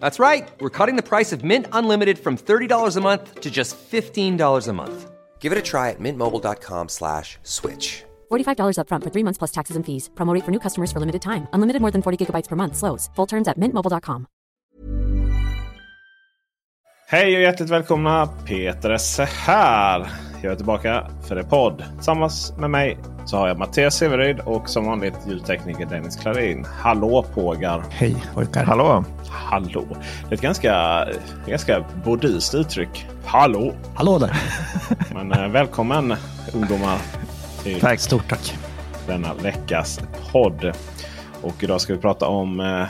That's right. We're cutting the price of Mint Unlimited from $30 a month to just $15 a month. Give it a try at mintmobile.com slash switch. $45 upfront for three months plus taxes and fees. Promo rate for new customers for limited time. Unlimited more than 40 gigabytes per month. Slows. Full terms at mintmobile.com. Hej och hjärtligt välkomna! Peter Esse här. Jag är tillbaka för en podd. Tillsammans med mig så har jag Mattias Severyd och som vanligt ljudtekniker Dennis Klarin. Hallå pågar! Hej pojkar! Hallå! Hallå! Det är ett ganska, ganska burdust uttryck. Hallå! Hallå där! Men eh, välkommen ungdomar till Tack, stort tack! denna veckas podd. Och idag ska vi prata om eh,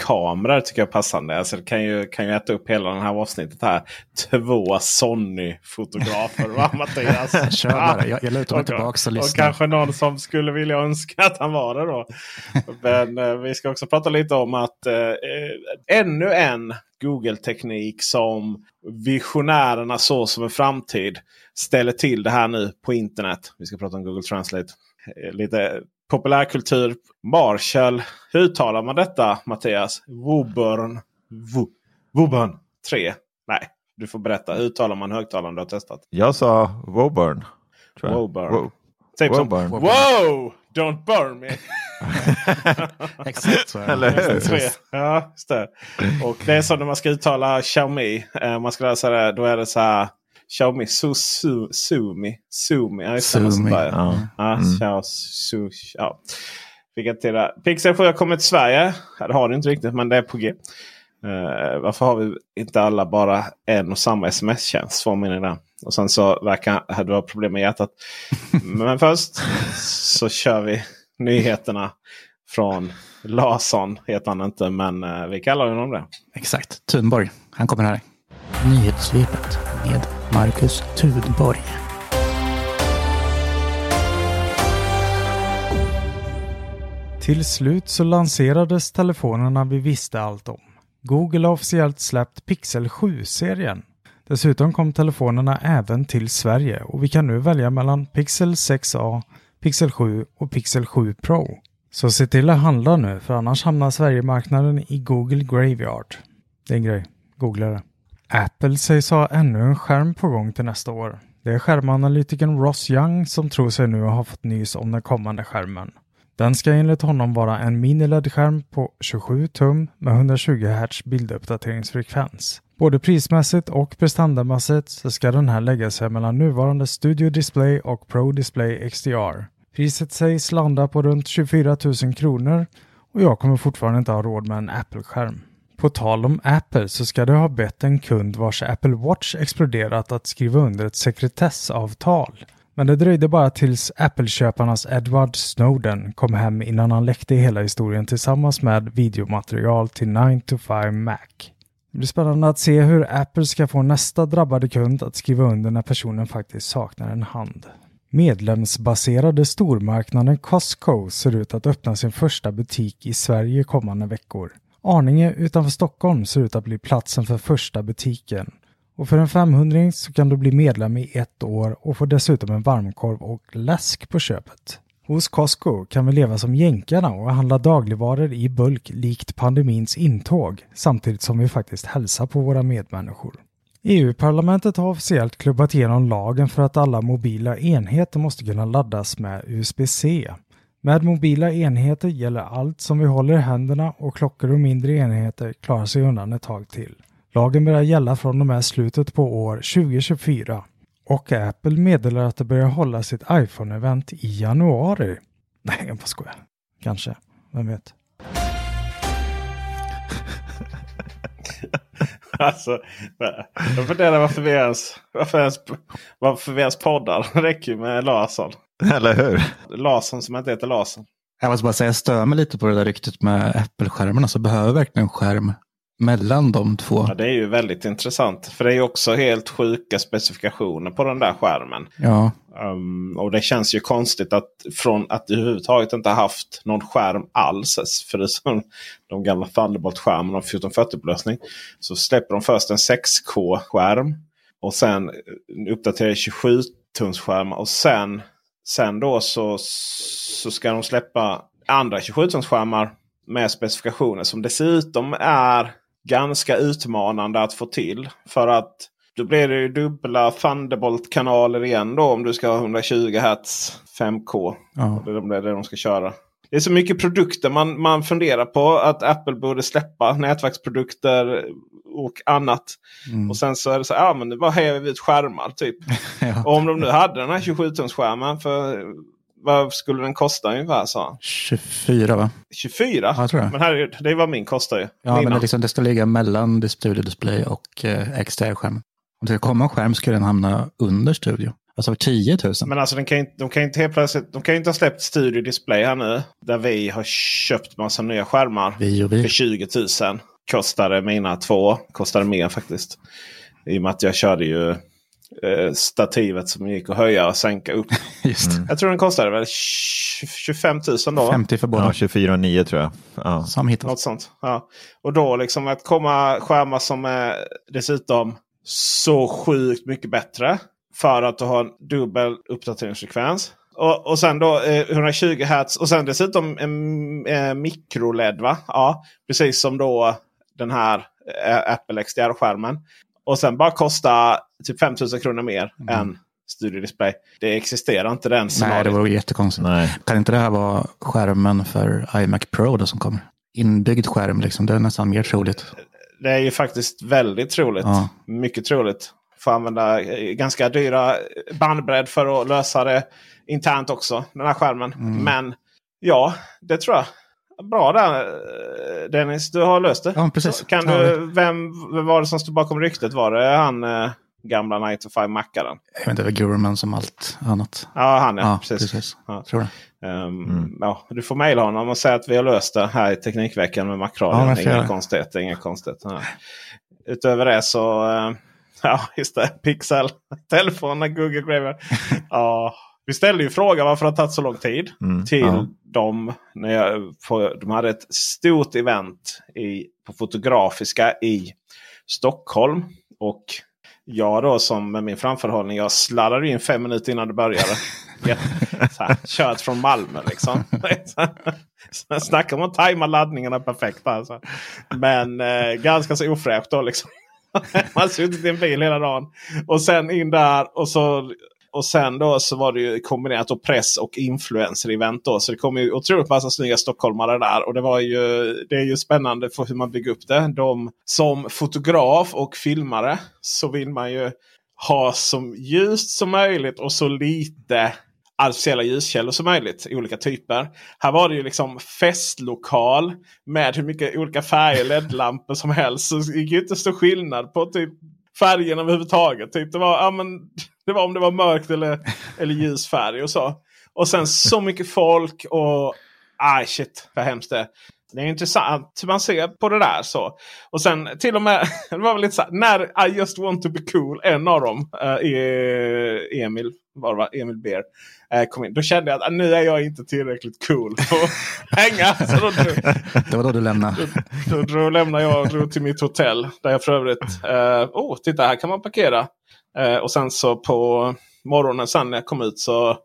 kameror tycker jag är passande. Alltså det kan ju, kan ju äta upp hela det här avsnittet här. Två Sony-fotografer va Mattias? Kör bara, jag, jag lutar mig Och- tillbaka och Och lyssnar. kanske någon som skulle vilja önska att han var det då. Men eh, vi ska också prata lite om att eh, ännu en Google-teknik som visionärerna så som en framtid ställer till det här nu på internet. Vi ska prata om Google Translate. Eh, Lite populärkultur. Marshall. Hur uttalar man detta Mattias? Woburn. Wo- Woburn 3. Nej, du får berätta. Hur uttalar man högtalaren du har testat? Jag sa Woburn. Woburn. Wo- Typ som Woburn. Wow! Don't burn me! Exakt så är det. Eller hur? Tre. Ja, just det. Och det är så när man ska uttala Xiaomi. Eh, man ska läsa det. Då är det så här. Xiaomi Su, Su, Sumi. Sumi. Ja, Sumi, jag- Mm. Su, ja. Jag. Pixel 7 har kommit till Sverige. Ja, Det har det inte riktigt men det är på G. Eh, varför har vi inte alla bara en och samma sms-tjänst? Får min idé. Och sen så verkar du ha problem med hjärtat. men först så kör vi nyheterna från Larsson. Heter han inte men eh, vi kallar honom det. Exakt, Thunborg. Han kommer här. Nyhetssvepet med Marcus Thunborg. Till slut så lanserades telefonerna vi visste allt om. Google har officiellt släppt Pixel 7-serien. Dessutom kom telefonerna även till Sverige och vi kan nu välja mellan Pixel 6a, Pixel 7 och Pixel 7 Pro. Så se till att handla nu för annars hamnar Sverigemarknaden i Google Graveyard. Det är en grej. Googla det. Apple sägs ha ännu en skärm på gång till nästa år. Det är skärmanalytikern Ross Young som tror sig nu ha fått nys om den kommande skärmen. Den ska enligt honom vara en mini-LED-skärm på 27 tum med 120 Hz bilduppdateringsfrekvens. Både prismässigt och prestandamässigt så ska den här lägga sig mellan nuvarande Studio Display och Pro Display XDR. Priset sägs landa på runt 24 000 kronor och jag kommer fortfarande inte ha råd med en Apple-skärm. På tal om Apple så ska det ha bett en kund vars Apple Watch exploderat att skriva under ett sekretessavtal. Men det dröjde bara tills Apple-köparnas Edward Snowden kom hem innan han läckte hela historien tillsammans med videomaterial till 9 to 5 Mac. Det blir spännande att se hur Apple ska få nästa drabbade kund att skriva under när personen faktiskt saknar en hand. Medlemsbaserade stormarknaden Costco ser ut att öppna sin första butik i Sverige kommande veckor. Arninge utanför Stockholm ser ut att bli platsen för första butiken. Och för en 500 så kan du bli medlem i ett år och få dessutom en varmkorv och läsk på köpet. Hos Costco kan vi leva som jänkarna och handla dagligvaror i bulk likt pandemins intåg, samtidigt som vi faktiskt hälsar på våra medmänniskor. EU-parlamentet har officiellt klubbat igenom lagen för att alla mobila enheter måste kunna laddas med USB-C. Med mobila enheter gäller allt som vi håller i händerna och klockor och mindre enheter klarar sig undan ett tag till. Lagen börjar gälla från och med slutet på år 2024 och Apple meddelar att det börjar hålla sitt iPhone-event i januari. Nej, jag bara skojar. Kanske. Vem vet? alltså, jag funderar varför vi ens, varför ens, varför vi ens poddar. Det räcker ju med Larsson. Eller hur? Larsson som inte heter Larsson. Jag måste bara säga, jag stör mig lite på det där ryktet med Apple-skärmarna. Så behöver verkligen en skärm mellan de två. Ja, det är ju väldigt intressant. För det är ju också helt sjuka specifikationer på den där skärmen. Ja. Um, och det känns ju konstigt att från att du överhuvudtaget inte haft någon skärm alls. Förutom de gamla Thunderbolt-skärmarna och 1440-upplösning. Så släpper de först en 6K-skärm. Och sen uppdaterar 27-tumsskärmar. Och sen, sen då så, så ska de släppa andra 27-tumsskärmar med specifikationer som dessutom är ganska utmanande att få till. För att då blir det ju dubbla Thunderbolt-kanaler igen då om du ska ha 120 Hz 5K. Ja. Det är det de ska köra. Det är så mycket produkter man, man funderar på att Apple borde släppa. Nätverksprodukter och annat. Mm. Och sen så är det så ja men nu bara häver vi ut skärmar typ. ja. Och om de nu hade den här 27-tumsskärmen för vad skulle den kosta ungefär? Så? 24 va? 24? Ja, tror jag. Men herregud, det är vad min kostar ju. Ja, men det, liksom, det ska ligga mellan Studio Display och eh, XDR-skärmen. Om det ska komma en skärm skulle den hamna under Studio. Alltså 10 000. Men alltså den kan inte, de kan inte helt plötsligt, de kan inte ha släppt Studio Display här nu. Där vi har köpt massa nya skärmar. Vi vi. För 20 000. Kostade mina två. Kostade mer faktiskt. I och med att jag körde ju eh, stativet som gick att höja och sänka upp. Just det. Jag tror den kostade väl 20 25 000 då. 50 för båda. Ja, 24 och 9 tror jag. Ja. Hittat. Något sånt. Ja. Och då liksom att komma skärmar som är dessutom så sjukt mycket bättre. För att du har en dubbel uppdateringsfrekvens. Och, och sen då eh, 120 Hz och sen dessutom en eh, mikroled va? Ja, precis som då den här eh, Apple XDR-skärmen. Och sen bara kosta typ 5000 kronor mer än Studio Display. Det existerar inte den Nej, det scenariot. vore jättekonstigt. Nej. Kan inte det här vara skärmen för iMac Pro då som kommer? Inbyggd skärm, liksom. det är nästan mer troligt. Det är ju faktiskt väldigt troligt. Ja. Mycket troligt. Får använda eh, ganska dyra bandbredd för att lösa det internt också. Den här skärmen. Mm. Men ja, det tror jag. Bra där eh, Dennis. Du har löst det. Ja, precis. Kan Ja, du, vem, vem var det som stod bakom ryktet? Var det han eh, gamla 9 to 5 mackaren? Jag vet inte, det är Gurman som allt annat. Ja, han ja. Ja, precis. precis. Ja. Tror det. Ehm, ja, du får mejla honom och säga att vi har löst det här i Teknikveckan med Ja, Macradion. varför inga konstigheter. Inga konstigheter. Ja. Utöver det så, eh, ja just det, Pixel, telefonerna, Google Graver. ja, vi ställde ju frågan varför det har tagit så lång tid Mm, till ja. dem. När jag, på, de hade ett stort event i, på Fotografiska i Stockholm. Och jag då som med min framförhållning, jag sladdade in fem minuter innan det började. Här, kört från Malmö liksom. Snacka om att tajma laddningarna perfekt. Alltså. Men eh, ganska så ofräscht då liksom. Man har suttit i en bil hela dagen. Och sen in där och så och sen då så var det ju kombinerat då press och influencer-event. Då, så det kom ju otroligt massa snygga stockholmare där. Och det, var ju, det är ju spännande för hur man bygger upp det. De, som fotograf och filmare så vill man ju ha så ljust som möjligt och så lite artificiella ljuskällor som möjligt. Olika typer. Här var det ju liksom festlokal med hur mycket olika färger LED-lampor som helst. Så det gick ju inte så skillnad på typ färgerna överhuvudtaget. Typ det, var, ja, men, det var om det var mörkt eller, eller ljus färg och så. Och sen så mycket folk och... Ah, shit vad hemskt det är. Det är intressant hur man ser på det där. så. Och sen till och med, det var väl lite så här, när I just want to be cool, en av dem, eh, Emil, var det? Emil Beer, eh, kom in. Då kände jag att ah, nu är jag inte tillräckligt cool för att hänga. Så då, drog, Det var då du lämnade. då, då lämnade jag och drog till mitt hotell. Där jag för övrigt, eh, oh titta här kan man parkera. Eh, och sen så på morgonen sen när jag kom ut så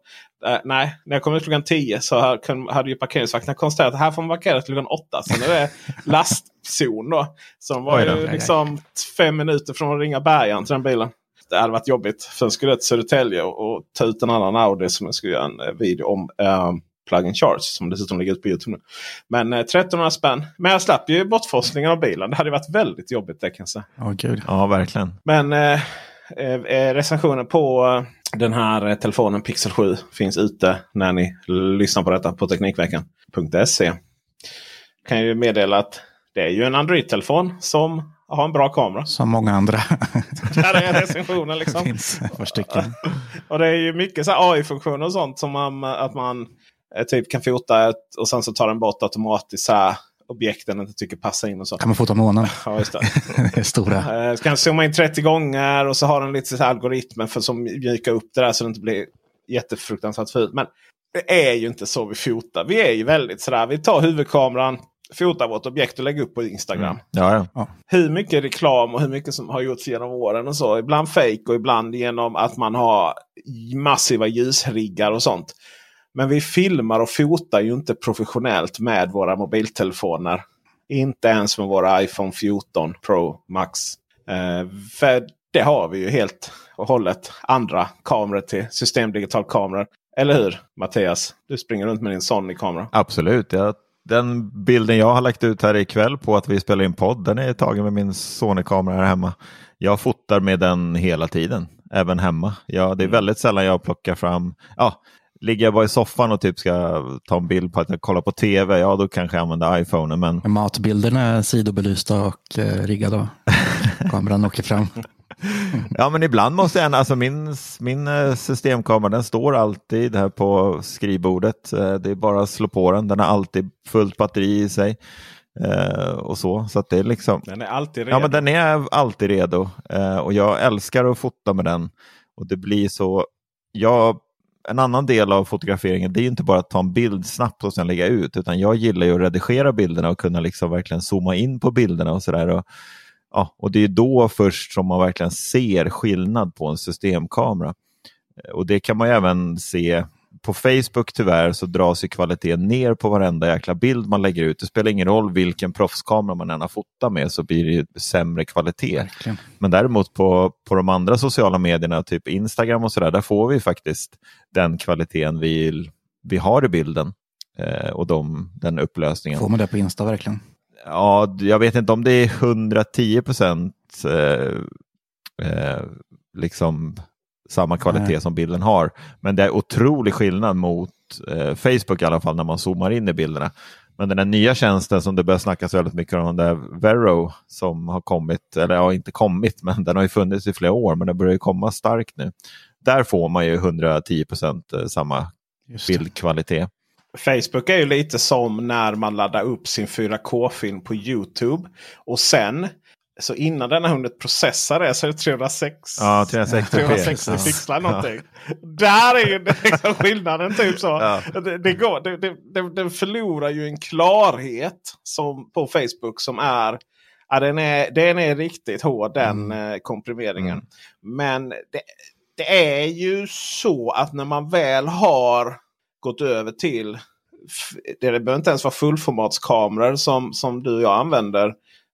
Eh, nej, när jag kom ut klockan 10 så hade, ju parkeringsvakterna konstaterat att här får man parkera till klockan 8. Sen är det lastzon då. Så de var då. ju liksom fem minuter från att ringa bärgaren till den bilen. Det hade varit jobbigt. För jag skulle till Södertälje och, och ta ut en annan Audi som jag skulle göra en eh, video om. Uh, Plug-in charge som dessutom ligger ute på Youtube nu. Men eh, 1300 spänn. Men jag slapp ju bortforslingen av bilen. Det hade varit väldigt jobbigt det kan jag säga. Åh gud. Ja, verkligen. Men eh, eh, eh, recensionen på eh, den här eh, telefonen Pixel 7 finns ute när ni lyssnar på detta på Teknikveckan.se. Kan ju meddela att det är ju en Android-telefon som har en bra kamera. Som många andra. Där är recensionen Det liksom. finns ett par stycken. Och det är ju mycket AI-funktioner och sånt som man, att man eh, typ kan fota ett, och sen så tar den bort automatiskt så här objekt den inte tycker passar in och så. Kan man fota månen? Ja, just det. Stora. Eh, Så kan zooma in 30 gånger och så har den lite så algoritmer för som mjukar upp det där så det inte blir jättefruktansvärt fult. Men det är ju inte så vi fotar. Vi är ju väldigt sådär. Vi tar huvudkameran, fotar vårt objekt och lägger upp på Instagram. Ja, ja. Hur mycket reklam och hur mycket som har gjorts genom åren och så. Ibland fake och ibland genom att man har massiva ljusriggar och sånt. Men vi filmar och fotar ju inte professionellt med våra mobiltelefoner. Inte ens med våra iPhone 14 Pro Max. Eh, för det har vi ju helt och hållet andra kameror till. Systemdigital kameror. Eller hur Mattias? Du springer runt med din Sony-kamera. Absolut. Jag, den bilden jag har lagt ut här ikväll på att vi spelar in podd, den är tagen med min Sony-kamera här hemma. Jag fotar med den hela tiden, även hemma. Ja, det är väldigt sällan jag plockar fram, ja, ligger jag bara i soffan och typ ska ta en bild på att jag kollar på tv, ja då kanske jag använder iPhonen. Men Matbilderna är sidobelysta och eh, riggade. och Kameran åker fram. Ja, men ibland måste jag, alltså min, min eh, systemkamera den står alltid här på skrivbordet. Eh, Det är bara att slå på den, den har alltid fullt batteri i sig. Eh, och så, så att det är liksom, Den är alltid redo. ja men den är alltid redo. Eh, och jag älskar att fota med den. Och det blir så, jag, en annan del av fotograferingen det är inte bara att ta en bild snabbt och sen lägga ut, utan jag gillar ju att redigera bilderna och kunna liksom verkligen zooma in på bilderna och sådär. Och, ja, och det är då först som man verkligen ser skillnad på en systemkamera. Eh, och det kan man ju även se på Facebook tyvärr så dras ju kvaliteten ner på varenda jäkla bild man lägger ut. Det spelar ingen roll vilken proffskamera man än har fotat med så blir det ju sämre kvalitet. Verkligen. Men däremot på, på de andra sociala medierna, typ Instagram och sådär, där får vi faktiskt den kvaliteten vi, vi har i bilden. Eh, och de, den upplösningen. Får man det på Insta verkligen? Ja, jag vet inte om det är 110 procent eh, eh, liksom samma kvalitet Nej. som bilden har. Men det är otrolig skillnad mot eh, Facebook i alla fall när man zoomar in i bilderna. Men den här nya tjänsten som det börjar snackas väldigt mycket om, den där Vero som har kommit, eller ja inte kommit, men den har ju funnits i flera år, men den börjar ju komma starkt nu. Där får man ju 110 procent eh, samma bildkvalitet. Facebook är ju lite som när man laddar upp sin 4K-film på Youtube. Och sen, så innan den har hunnit processa det så är det 306, Ja, 360 360 Ja. pixlar någonting. Där är ju liksom skillnaden. Typ så. Ja. Det, det går, det, det, den förlorar ju en klarhet som, på Facebook som är Ja, den, är, den är riktigt hård den eh, komprimeringen. Mm. Men det, det är ju så att när man väl har gått över till det behöver inte ens vara fullformatskameror som, som du och jag använder.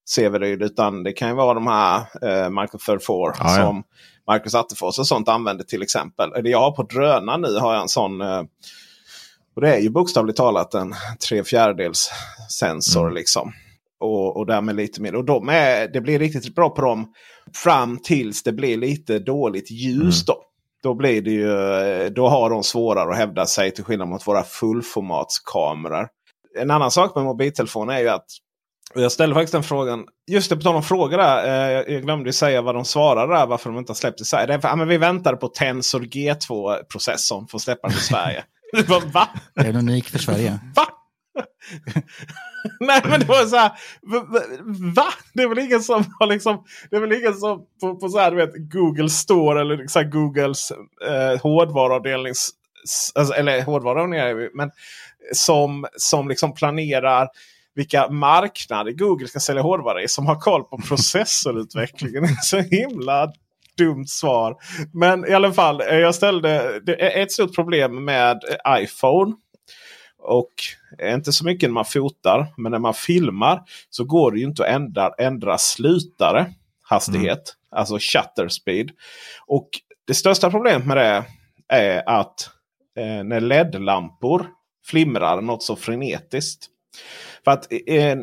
Severyd, utan det kan ju vara de här eh, Micro 34 Ja, ja. som Marcus Attefors och sånt använder till exempel. Det jag har på drönaren nu har jag en sån. Eh, och det är ju bokstavligt talat en tre fjärdedels sensor Mm. liksom. Och, och därmed lite mer. Och de är, det blir riktigt bra på dem fram tills det blir lite dåligt ljus. Mm. Då. Då, blir det ju, då har de svårare att hävda sig till skillnad mot våra fullformatskameror. En annan sak med mobiltelefoner är ju att jag ställde faktiskt den frågan. Just det, på tal om frågor där. Eh, jag glömde säga vad de svarade där. Varför de inte har släppt i Sverige. Det är för, ja, men vi väntade på Tensor G2-processorn för att släppa den i Sverige. Det var, Va? Det är en unik för Sverige. Va? Nej men det var så här. Va? Det är väl ingen som har liksom. Det är väl ingen som på, på så här, du vet, Google Store eller så här, Googles eh, hårdvaruavdelning. Alltså, eller hårdvaruavdelning men som, som liksom planerar vilka marknader Google ska sälja hårdvara i. Som har koll på processorutvecklingen. Så himla dumt svar. Men i alla fall, eh, jag ställde ett stort problem med iPhone. Och inte så mycket när man fotar, men när man filmar så går det ju inte att ändra, ändra slutare hastighet. Mm. Alltså shutter speed. Och det största problemet med det är att eh, när LED-lampor flimrar något så frenetiskt. För att eh,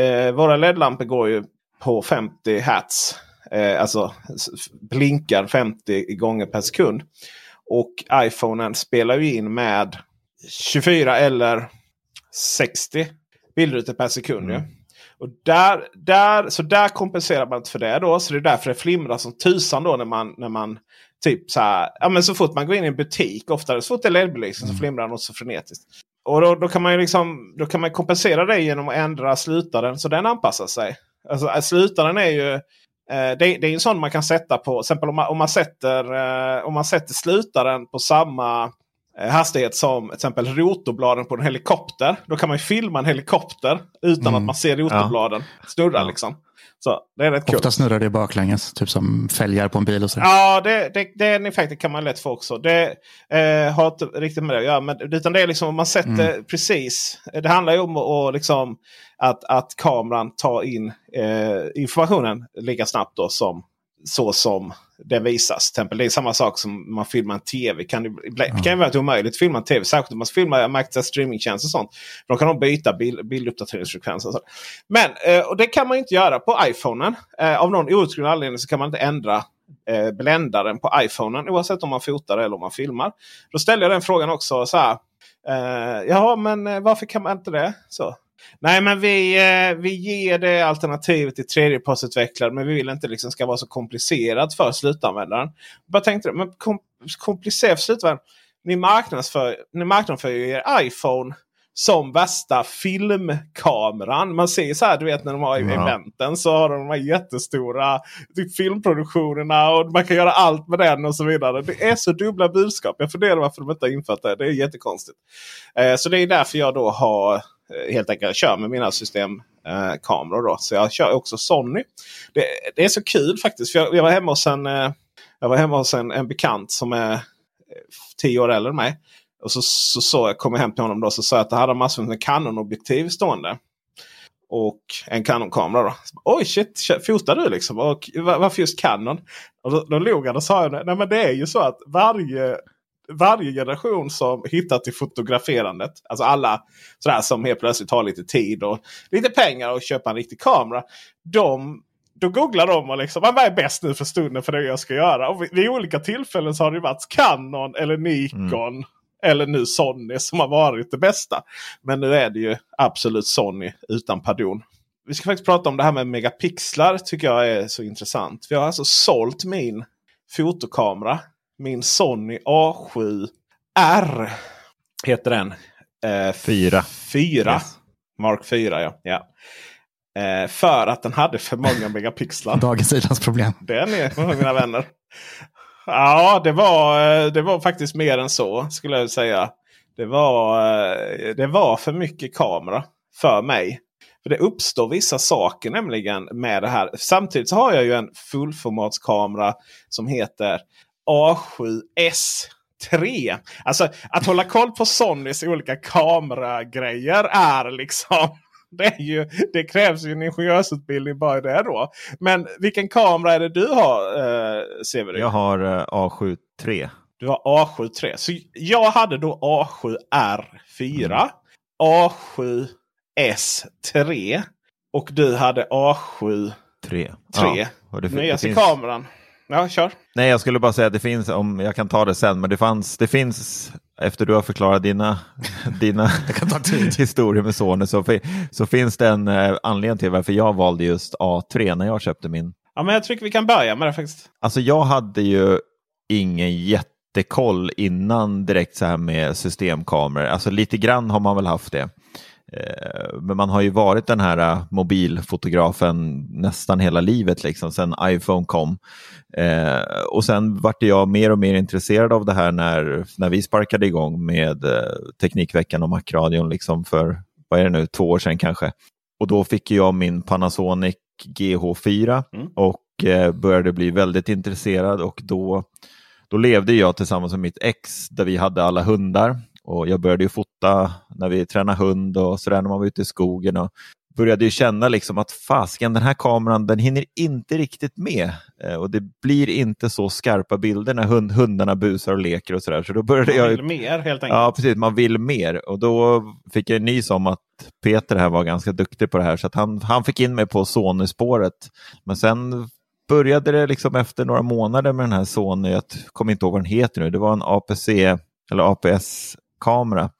eh, våra LED-lampor går ju på 50 hertz. Eh, alltså blinkar 50 gånger per sekund. Och iPhonen spelar ju in med 24 eller 60 bildrutor per sekund. Mm. Och där, där, så där kompenserar man inte för det. då. Så det är därför det flimrar som tusan då när man, när man typ så här, ja, men så fort man går in i en butik, oftare så fort det är LED-belysning mm. så flimrar något så frenetiskt. Och då, då, kan man ju liksom, då kan man kompensera det genom att ändra slutaren så den anpassar sig. Alltså, äh, slutaren är ju eh, det, det, är en sån man kan sätta på, exempel om man, om man, sätter, eh, om man sätter slutaren på samma eh, hastighet som till exempel rotorbladen på en helikopter. Då kan man filma en helikopter utan mm. att man ser rotorbladen ja. snurra. Ja. Liksom. Så det är rätt Ofta kul. snurrar det baklänges, typ som fälgar på en bil. och så. Ja, det, det, den effekten kan man lätt få också. Det eh, har inte riktigt med det att göra. Men, utan det är liksom om man sätter mm. precis. Det handlar ju om och liksom att, att kameran tar in eh, informationen lika snabbt då som så som det visas. Tempel. Det är samma sak som man filmar en tv. Kan det, det kan ju vara omöjligt att filma en tv. Särskilt om man filmar märkta streamingtjänster och sånt. Då kan de byta bild, bilduppdateringsfrekvenser. Men eh, och det kan man inte göra på iPhonen. Eh, av någon outgrundlig anledning så kan man inte ändra eh, bländaren på iPhonen. Oavsett om man fotar eller om man filmar. Då ställde jag den frågan också. så här. Eh, uh, ja, men eh, varför kan man inte det? Så. Nej, men vi, eh, vi ger det alternativet till tredjepartsutvecklare. Men vi vill inte liksom ska vara så komplicerat för slutanvändaren. Bara tänkte, men kom, komplicerat för slutanvändaren. Ni marknadsför, ni marknadsför ju er iPhone som värsta filmkameran. Man ser så här, du vet när de har ja. eventen så har de de här jättestora typ, filmproduktionerna och man kan göra allt med den och så vidare. Det är så dubbla budskap. Jag funderar varför de inte har infört det. Det är jättekonstigt. Eh, så det är därför jag då har Eh, helt enkelt kör med mina systemkameror. då. Så jag kör också Sony. Det, det är så kul faktiskt. För jag, jag var hemma hos en, eh, jag var hemma hos en, en bekant som är eh, tio år äldre än mig. Och så, så, så jag kom jag hem till honom då så sa jag att det hade massor med Canon-objektiv stående. Och en Canon-kamera. Då. Oj shit, fotar du liksom? Och varför just Canon? Och då, då log han och sa nej men det är ju så att varje varje generation som hittar till fotograferandet. Alltså alla sådär som helt plötsligt har lite tid och lite pengar och köpa en riktig kamera. De, då googlar de och liksom vad är bäst nu för stunden för det jag ska göra. Och vid olika tillfällen så har det varit Canon eller Nikon. Mm. Eller nu Sony som har varit det bästa. Men nu är det ju absolut Sony utan pardon. Vi ska faktiskt prata om det här med megapixlar. tycker jag är så intressant. Vi har alltså sålt min fotokamera min Sony A7R. Heter den. Eh, fyra. Fyra. Yes. Mark 4 ja. ja. Eh, för att den hade för många megapixlar. Dagens sidans problem. Den är mina vänner. Ja, det var, eh, det var faktiskt mer än så skulle jag säga. Det var, eh, det var för mycket kamera för mig. För Det uppstår vissa saker nämligen med det här. Samtidigt så har jag ju en fullformatskamera som heter A7S3. Alltså att hålla koll på Sonys olika kameragrejer är liksom det, ju, det krävs ju en ingenjörsutbildning bara det då. Men vilken kamera är det du har eh, Severin? Jag har eh, A7 III. Du har A7 III. Så jag hade då A7R4. Mm. A7S3. Och du hade A7 3. 3. Ja, Nyaste finns... kameran. Ja, kör. Nej, jag skulle bara säga att det finns, om jag kan ta det sen, men det, fanns, det finns, efter du har förklarat dina, dina historier med Sony, så, så finns det en eh, anledning till varför jag valde just A3 när jag köpte min. Ja, men jag tycker vi kan börja med det faktiskt. Alltså, jag hade ju ingen jättekoll innan direkt så här med systemkameror. Alltså lite grann har man väl haft det. Eh, men man har ju varit den här eh, mobilfotografen nästan hela livet, liksom, sen iPhone kom. Eh, och sen vart jag mer och mer intresserad av det här när, när vi sparkade igång med eh, Teknikveckan och Macradion liksom för, vad är det nu, två år sedan kanske. Och då fick jag min Panasonic GH4 mm. och och eh, började bli väldigt intresserad och då, då levde jag tillsammans med mitt ex där vi hade alla hundar. Och jag började ju fota när vi tränade hund och sådär när man var ute i skogen. Och började ju känna liksom att fasken, den här kameran den hinner inte riktigt med. Eh, och det blir inte så skarpa bilder när hund, hundarna busar och leker och sådär. Så då började Man vill jag... mer helt enkelt. Ja, precis. Man vill mer. Och då fick jag nys om att Peter här var ganska duktig på det här. Så att han, han fick in mig på Sony-spåret. Men sen började det liksom efter några månader med den här Sony, jag kommer inte ihåg vad den heter nu, det var en APC eller APS-kamera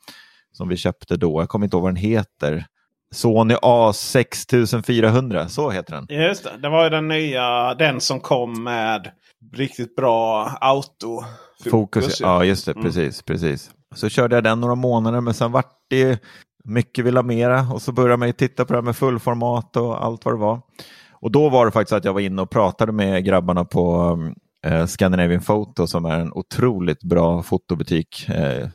som vi köpte då. Jag kommer inte ihåg vad den heter. Sony A6400, så heter den. Just det, det var ju den nya, den som kom med riktigt bra auto. Fokus, ja just det, Mm. precis, precis. Så körde jag den några månader men sen vart det mycket vill ha mera och så började man ju titta på det här med fullformat och allt vad det var. Och då var det faktiskt att jag var inne och pratade med grabbarna på eh, Scandinavian Photo som är en otroligt bra fotobutik eh,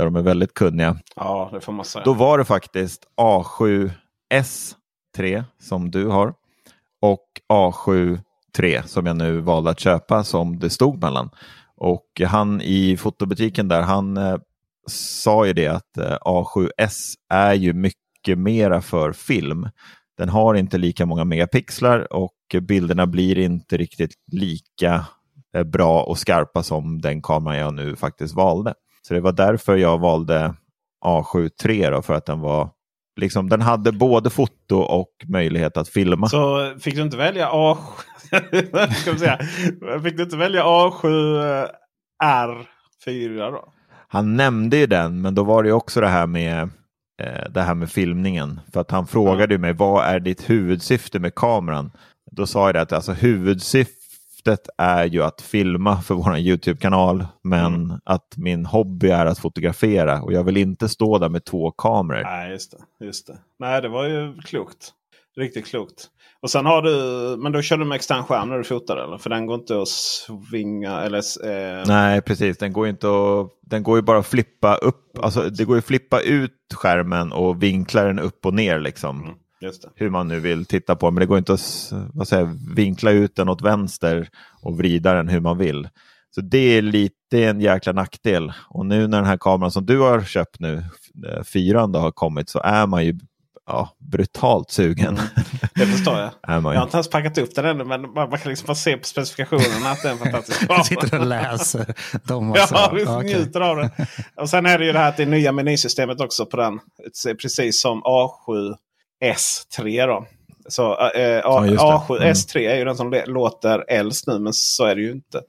där de är väldigt kunniga. Ja, det får man säga. Då var det faktiskt A7S3 som du har och A7-3 som jag nu valde att köpa som det stod mellan. Och han i fotobutiken där, han eh, sa ju det att eh, A7S är ju mycket mera för film. Den har inte lika många megapixlar och bilderna blir inte riktigt lika eh, bra och skarpa som den kameran jag nu faktiskt valde. Så det var därför jag valde A7 III då, för att den var liksom, den hade både foto och möjlighet att filma. Så fick du inte välja A7? Ska säga. Fick du inte välja A7 R4 då? Han nämnde ju den, men då var det ju också det här med eh, det här med filmningen. För att han frågade ju mig, vad är ditt huvudsyfte med kameran? Då sa jag det att alltså, huvudsyftet är ju att filma för vår YouTube-kanal, men att min hobby är att fotografera och jag vill inte stå där med två kameror. Nej, just det. Just det. Nej, det var ju klokt. Riktigt klokt. Och sen har du, men då kör du med extern skärm när du fotar eller? För den går inte att svinga eller... Eh, Nej, precis. Den går, inte att, den går ju bara att flippa upp. Alltså, det går ju att flippa ut skärmen och vinkla den upp och ner. Liksom. Mm. Hur man nu vill titta på. Men det går inte att vad säger, vinkla ut den åt vänster och vrida den hur man vill. Så det är lite en jäkla nackdel. Och nu när den här kameran som du har köpt nu, eh, fyran, har kommit så är man ju ja, brutalt sugen. Det förstår jag. Jag har inte ens packat upp den ännu men man, man kan liksom bara se på specifikationerna att det är en fantastisk Jag sitter och läser dem också. Ja, vi Okej. njuter av det. Och sen är det ju det här att det är nya menysystemet också på den. Precis som A7S3 då. Så eh, A- just det. Mm. A7S3 är ju den som låter äldst nu men så är det ju inte.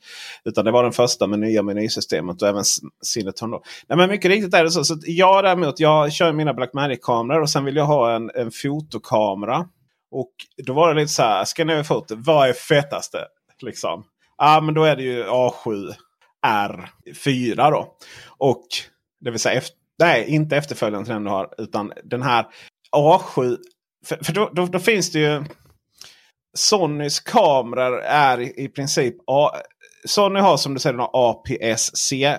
Utan det var den första med nya menysystemet och även Cineton. Då. Nej, men mycket riktigt är det så. så jag däremot, jag kör mina Blackmagic-kameror och sen vill jag ha en, en fotokamera. Och då var det lite så här, ska ni foto, vad är fetaste? Liksom. Ja men då är det ju A7 R4 då. Och det vill säga, efter, nej inte efterföljaren till den du har. Utan den här A7. För, för då, då, då finns det ju Sonys kameror är i, i princip A, Sony har som du säger APS-C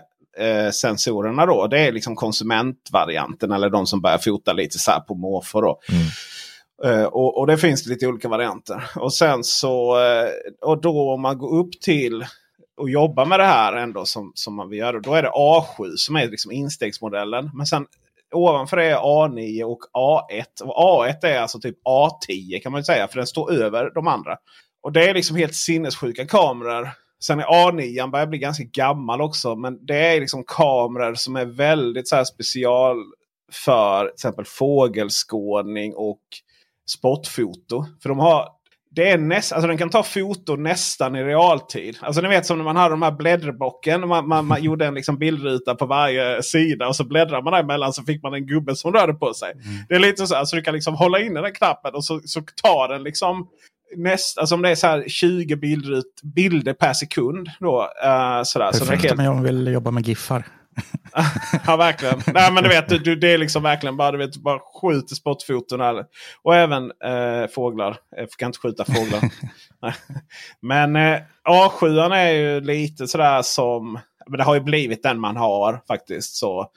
sensorerna då. Det är liksom konsumentvarianten eller de som börjar fota lite så här på måfå. Då. Eh, och, och det finns lite olika varianter. Och sen så eh, och då om man går upp till och jobbar med det här ändå som, som man vill göra. Då är det A7 som är liksom instegsmodellen. Men sen ovanför det är A9 och A1. Och A1 är alltså typ A10 kan man säga. För den står över de andra. Och det är liksom helt sinnessjuka kameror. Sen är A9 börjar bli ganska gammal också. Men det är liksom kameror som är väldigt så här special för till exempel fågelskådning och spotfoto. För de har det är näst, alltså den kan ta foto nästan i realtid. Alltså ni vet som när man hade de här blädderbocken. Man, man, man gjorde en liksom bildruta på varje sida och så bläddrar man däremellan så fick man en gubbe som rörde på sig. Det är lite så här, så du kan liksom hålla inne den knappen och så, så tar den liksom näst, alltså om det är så här 20 bildrut, bilder per sekund. Då, uh, sådär, så det är Perfekt helt, om jag vill jobba med giffar. ja, verkligen. Nej, men du vet, du, det är liksom verkligen bara, du vet, bara skjuter spottfoton. Här. Och även eh, fåglar. Jag kan inte skjuta fåglar. Men eh, A7 är ju lite sådär som... Men det har ju blivit den man har faktiskt. så.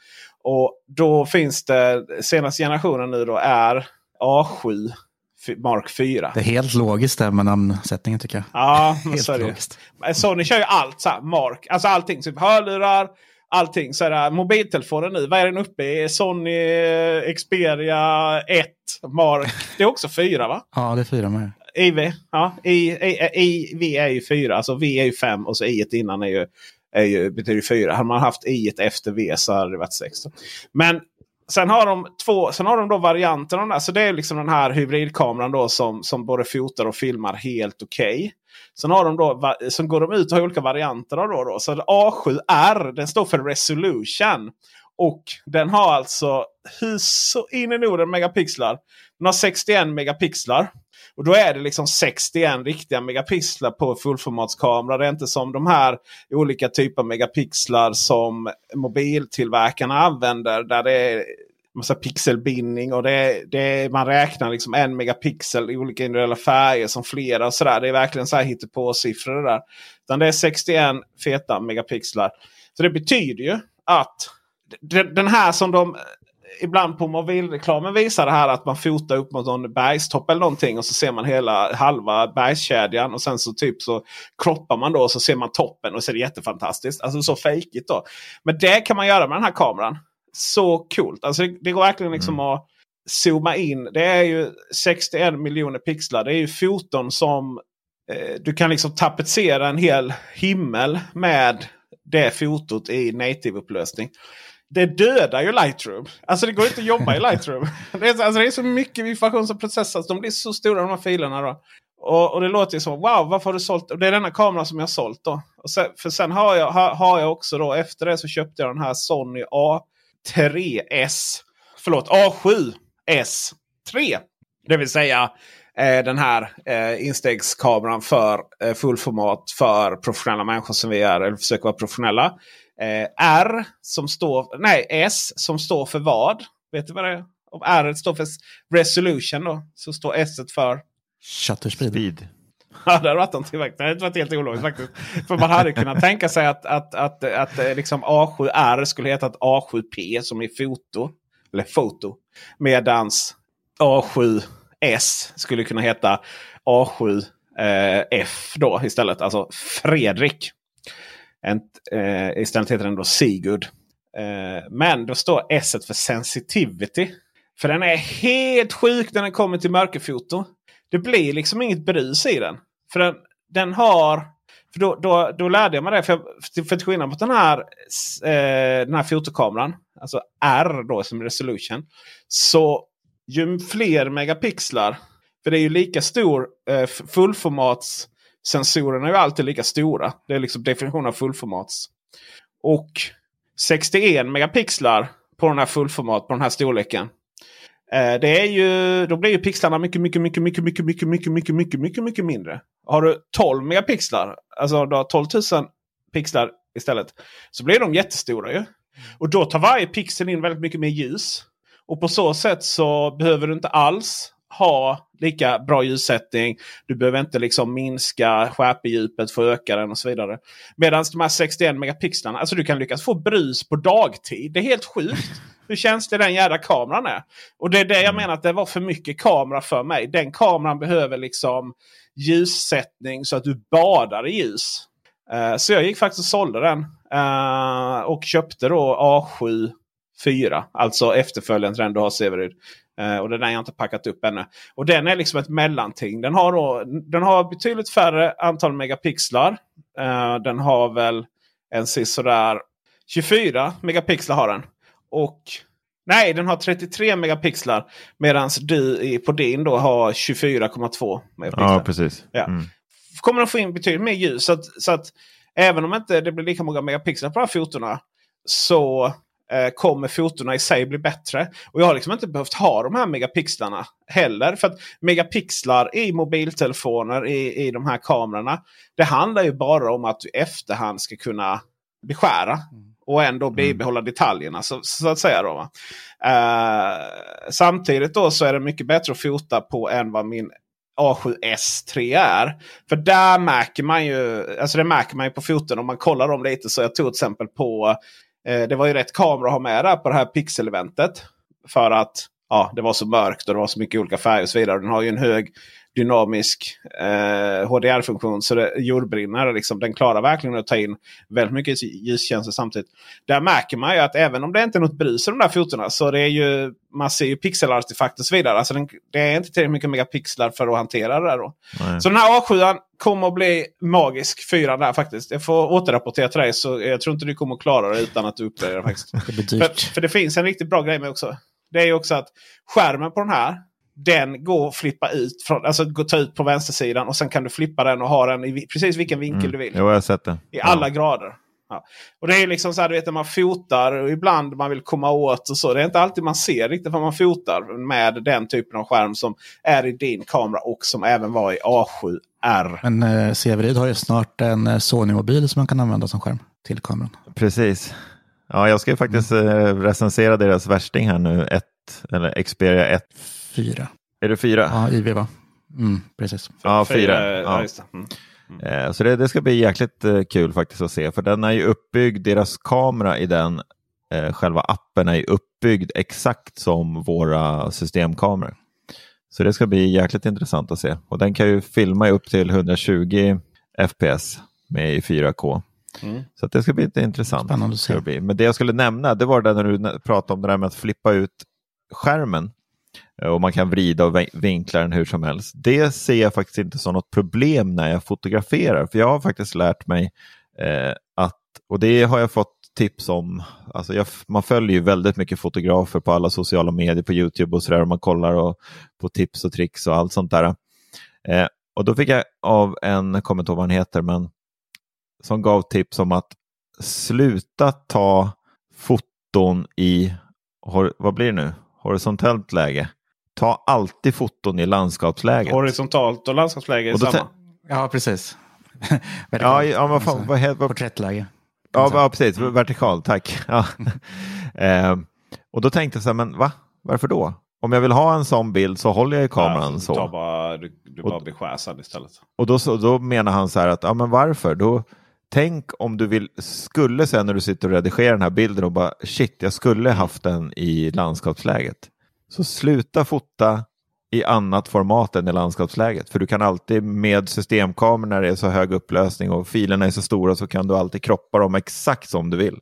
Och då finns det, senaste generationen nu då är A7 Mark 4. Det är helt logiskt där med namnsättningen tycker jag. Ja, men helt så är det. logiskt. Sony kör ju allt så här, Mark. Alltså allting. Typ hörlurar, allting. Så här, mobiltelefonen nu, vad är den uppe i? Sony eh, Xperia 1 Mark. Det är också 4 va? Ja, det är fyra med. IV. Ja, I, I, I, V är ju 4. Alltså V är ju 5 och så I innan är ju, är ju, betyder 4. Hade man haft I efter V så hade det varit 6. Men sen har de två, sen har de då varianter av den där. Så det är liksom den här hybridkameran då som, som både fotar och filmar helt okej. Okay. Sen har de då, sen går de ut och har olika varianter av då. då. Så A7R den står för Resolution. Och den har alltså hur så in i Norden megapixlar. Den har 61 megapixlar. Och då är det liksom 61 riktiga megapixlar på fullformatskamera. Det är inte som de här olika typer av megapixlar som mobiltillverkarna använder. Där det är massa pixelbindning och det det man räknar liksom en megapixel i olika individuella färger som flera. och sådär. Det är verkligen så här hittepå-siffror det där. Utan det är 61 feta megapixlar. Så det betyder ju att den här som de eh, ibland på mobilreklamen visar det här att man fotar upp mot någon bergstopp eller någonting och så ser man hela halva bergskedjan och sen så typ så kroppar man då och så ser man toppen och så är det jättefantastiskt. Alltså så fejkigt då. Men det kan man göra med den här kameran. Så coolt. Alltså det, går verkligen liksom Mm. att zooma in. Det är ju 61 miljoner pixlar. Det är ju foton som eh, du kan liksom tapetsera en hel himmel med det fotot i native-upplösning. Det dödar ju Lightroom. Alltså det går inte att jobba i Lightroom. Det är, alltså, det är så mycket information som processas. De blir så stora de här filerna. Då. Och, och det låter ju som wow, varför har du sålt? Och det är denna kamera som jag har sålt. då. Och sen, för sen har jag, har, har jag också då efter det så köpte jag den här Sony A3S. Förlåt A7S3. Det vill säga eh, den här eh, instegskameran för eh, fullformat för professionella människor som vi är. Eller försöker vara professionella. Eh, R som står, nej S som står för vad? Vet du vad det är? Om R står för resolution då. Så står S för Shutter speed. Speed. Ja, det hade varit någonting faktiskt. Det hade varit helt ologiskt faktiskt. För man hade kunnat tänka sig att, att, att, att, att liksom A7R skulle heta ett A7P som är foto. Eller foto. Medans A7S skulle kunna heta A7F eh, då istället. Alltså Fredrik. Eh, istället heter den då Sigurd. Men då står S för sensitivity. För den är helt sjuk när den kommer till mörkerfoto. Det blir liksom inget brus i den. För den, den har... För då, då, då lärde jag mig det. För, för, för till skillnad mot den här, eh, den här fotokameran. Alltså R då som resolution. Så ju fler megapixlar. För det är ju lika stor eh, fullformats sensorerna är ju alltid lika stora. Det är liksom definitionen av fullformats. Och 61 megapixlar på den här fullformat, på den här storleken. Eh, det är ju, då blir ju pixlarna mycket, mycket, mycket, mycket, mycket, mycket, mycket, mycket, mycket, mycket, mycket mindre. Har du 12 megapixlar, alltså du har 12 000 pixlar istället, så blir de jättestora ju. Och då tar varje pixel in väldigt mycket mer ljus. Och på så sätt så behöver du inte alls ha lika bra ljussättning. Du behöver inte liksom minska skärpedjupet för att öka den och så vidare. Medan de här 61 megapixlarna, alltså du kan lyckas få brus på dagtid. Det är helt sjukt hur känslig den jävla kameran är. Och det är det jag menar att det var för mycket kamera för mig. Den kameran behöver liksom ljussättning så att du badar i ljus. Eh, så jag gick faktiskt och sålde den. Eh, och köpte då A7 4. Alltså efterföljaren till den du har Severud. Uh, eh, och den har jag inte packat upp ännu. Och den är liksom ett mellanting. Den har, då, den har betydligt färre antal megapixlar. Uh, den har väl en sådär 24 megapixlar har den. Och nej, den har 33 megapixlar. Medan du i, på din då har 24,2 megapixlar. Ja, precis. Ja. Mm. Kommer att få in betydligt mer ljus. Så att, så att även om inte det blir lika många megapixlar på de här fotona. Så eh, kommer fotona i sig bli bättre. Och jag har liksom inte behövt ha de här megapixlarna heller. För att megapixlar i mobiltelefoner i, i de här kamerorna. Det handlar ju bara om att du efterhand ska kunna beskära. Och ändå bibehålla detaljerna så, så att säga. Då? Eh, samtidigt då så är det mycket bättre att fota på än vad min A7S3 är. För där märker man ju, alltså det märker man ju på foton om man kollar dem lite. Så jag tog till exempel på, eh, det var ju rätt kamera att ha med där på det här pixel-eventet. För att ja, det var så mörkt och det var så mycket olika färger och så vidare. Den har ju en hög dynamisk eh, HDR-funktion. Så det jordbrinner. Liksom, den klarar verkligen att ta in väldigt mycket ljustjänster samtidigt. Där märker man ju att även om det inte är något brus i de där fotona så det är ju, man ser ju pixelartefakt och så vidare. Alltså den, det är inte tillräckligt mycket megapixlar för att hantera det där. Då. Så den här A7 kommer att bli magisk. Fyran där faktiskt. Jag får återrapportera till dig. Så jag tror inte du kommer att klara det utan att du uppdaterar faktiskt. Det. För, för det finns en riktigt bra grej med också. Det är ju också att skärmen på den här den går att flippa ut. Från, alltså gå ta ut på vänstersidan och sen kan du flippa den och ha den i precis vilken vinkel Mm. du vill. Jo, jag har sett det. I alla grader. Ja. Och det är liksom så här, du vet när man fotar och ibland man vill komma åt och så. Det är inte alltid man ser riktigt vad man fotar med den typen av skärm som är i din kamera och som även var i A7R. Men eh, Severid har ju snart en eh, Sony-mobil som man kan använda som skärm till kameran. Precis. Ja, jag ska ju faktiskt eh, recensera deras värsting här nu. Ett, eller Xperia 1. Fyra. Är det fyra? Ja, IV va? Mm, precis. Ja, fyra. Ja. Det. Mm. Eh, Så det, det ska bli jäkligt eh, kul faktiskt att se. För den är ju uppbyggd, deras kamera i den, eh, själva appen är ju uppbyggd exakt som våra systemkameror. Så det ska bli jäkligt intressant att se. Och den kan ju filma upp till 120 FPS med i 4K. Mm. Så att det ska bli lite intressant. Spännande att se. Men det jag skulle nämna, det var det när du pratade om det där med att flippa ut skärmen. Eh, och man kan vrida och vinkla den hur som helst. Det ser jag faktiskt inte som något problem när jag fotograferar. För jag har faktiskt lärt mig eh, att, och det har jag fått tips om, alltså jag, man följer ju väldigt mycket fotografer på alla sociala medier, på YouTube och sådär, och man kollar och, på tips och tricks och allt sånt där. Eh, och då fick jag av en, jag kommer inte ihåg vad han heter, men som gav tips om att sluta ta foton i, vad blir det nu, horisontellt läge. Ta alltid foton i landskapsläget. Horisontalt och landskapsläge är samma. Ja, precis. Ja, ja vad fan, Alltså, vad heter, vad, Porträttläge. ja, ja, precis, vertikal, tack. Ja. eh, och då tänkte jag så här, men va? Varför då? Om jag vill ha en sån bild så håller jag i kameran Ja, så. Du, bara, du, du Och- bara blir skärsad istället. Och då, så, då menar han så här att, ja men varför? Då, tänk om du vill, skulle sen när du sitter och redigerar den här bilden och bara, shit, jag skulle haft den i landskapsläget. Så sluta fota i annat format än i landskapsläget. För du kan alltid med systemkameror när det är så hög upplösning och filerna är så stora så kan du alltid kroppa dem exakt som du vill.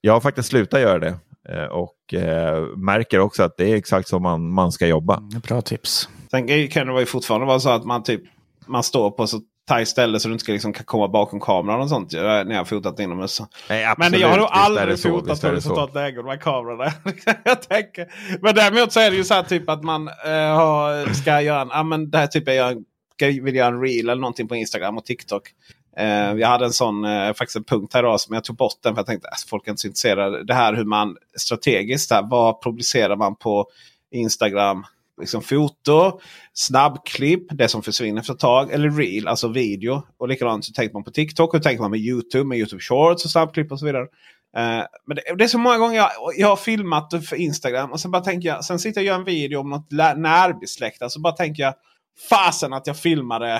Jag har faktiskt slutat göra det eh, och eh, märker också att det är exakt som man, man ska jobba. Bra tips. Sen kan det ju fortfarande vara så att man typ man står på så tajt ställe så du inte ska liksom komma bakom kameran och sånt. När jag har fotat inomhus. Nej, Men absolut, jag har nog aldrig så, fotat horisontalt läge med kamerorna. jag tänker. Men däremot så är det ju så här typ att man eh, har, ska göra en, ja, men det här typ jag ska, vill göra en reel eller någonting på Instagram och TikTok. Eh, jag hade en sån, eh, faktiskt en punkt här idag som jag tog bort den för jag tänkte att folk är inte så intresserade. Det här hur man strategiskt, där, vad publicerar man på Instagram? Liksom foto, snabbklipp, det som försvinner efter ett tag. Eller reel, alltså video. Och likadant så tänker man på TikTok. Hur tänker man med YouTube? Med YouTube Shorts och snabbklipp och så vidare. Eh, men det, det är så många gånger jag, jag har filmat för Instagram. Och sen bara tänker jag, sen sitter jag och gör en video om något lä- närbesläktat. Så bara tänker jag, fasen att jag filmade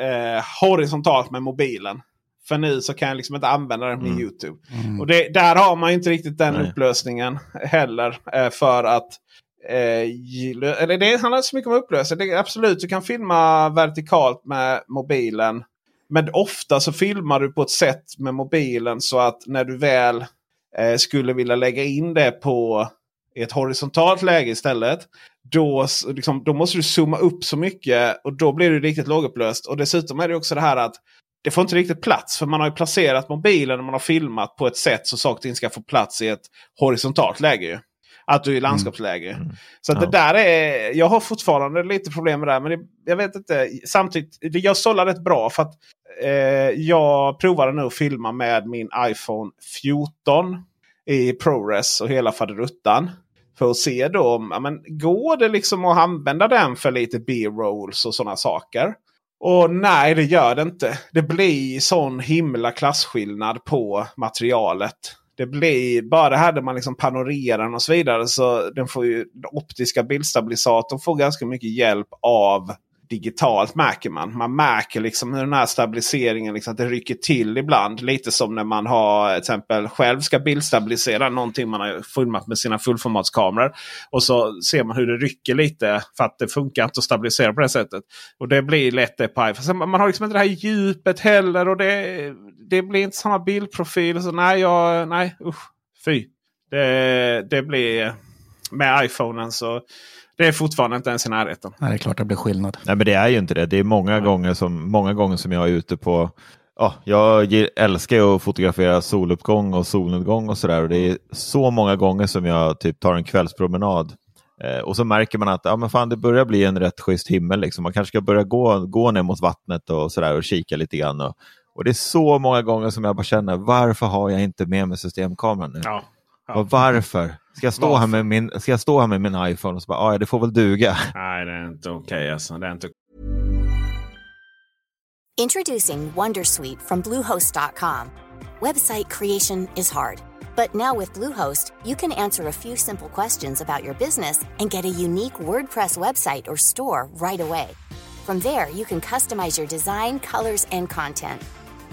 eh, horisontalt med mobilen. För nu så kan jag liksom inte använda den med Mm. YouTube. Och det, där har man ju inte riktigt den Nej. upplösningen heller. Eh, för att eh, eller det handlar inte så mycket om upplösning. Det är absolut, du kan filma vertikalt med mobilen. Men ofta så filmar du på ett sätt med mobilen så att när du väl eh, skulle vilja lägga in det på i ett horisontalt läge istället. Då, liksom, då måste du zooma upp så mycket och då blir det riktigt lågupplöst. Och dessutom är det också det här att det får inte riktigt plats. För man har ju placerat mobilen och man har filmat på ett sätt så saker och ting ska få plats i ett horisontalt läge. Att du är i landskapsläge. Så att Ja. det där är, jag har fortfarande lite problem med det. här, Men det, jag vet inte. Samtidigt, jag sållar rätt bra. för att eh, Jag provade nu att filma med min iPhone 14 i ProRes och hela faderuttan. För att se då om, ja, men, går det liksom att använda den för lite B-rolls och sådana saker. Och nej, det gör det inte. Det blir sån himla klasskillnad på materialet. Det blir bara det här där man liksom panorerar och så vidare. Så den får ju den optiska bildstabilisatorn får ganska mycket hjälp av digitalt märker man. Man märker liksom hur den här stabiliseringen liksom, att det rycker till ibland. Lite som när man har till exempel själv ska bildstabilisera någonting man har filmat med sina fullformatskameror. Och så ser man hur det rycker lite för att det funkar inte att stabilisera på det sättet. Och det blir lätt det på iPhone. Man har liksom inte det här djupet heller och det, det blir inte samma bildprofil. Så nej, jag, nej usch, fy. Det, det blir med iPhonen så det är fortfarande inte ens i närheten. Nej, det är klart det blir skillnad. Nej, men det är ju inte det. Det är många, gånger som, många gånger som jag är ute på Ja, jag älskar att fotografera soluppgång och solnedgång och sådär. Det är så många gånger som jag typ tar en kvällspromenad eh, och så märker man att ja, men fan, det börjar bli en rätt schysst himmel. Liksom. Man kanske ska börja gå, gå ner mot vattnet och, sådär och kika lite grann. Och, och det är så många gånger som jag bara känner, varför har jag inte med mig systemkameran nu? Ja. Ja. Och varför? Ska jag, stå här med min, ska jag stå här med min iPhone och så bara, ah, ja det får väl duga. Nej, det är inte okej okay, alltså. Det är inte... Introducing Wondersuite from Bluehost.com. Website creation is hard. But now with Bluehost, you can answer a few simple questions about your business and get a unique WordPress website or store right away. From there, you can customize your design, colors, and content.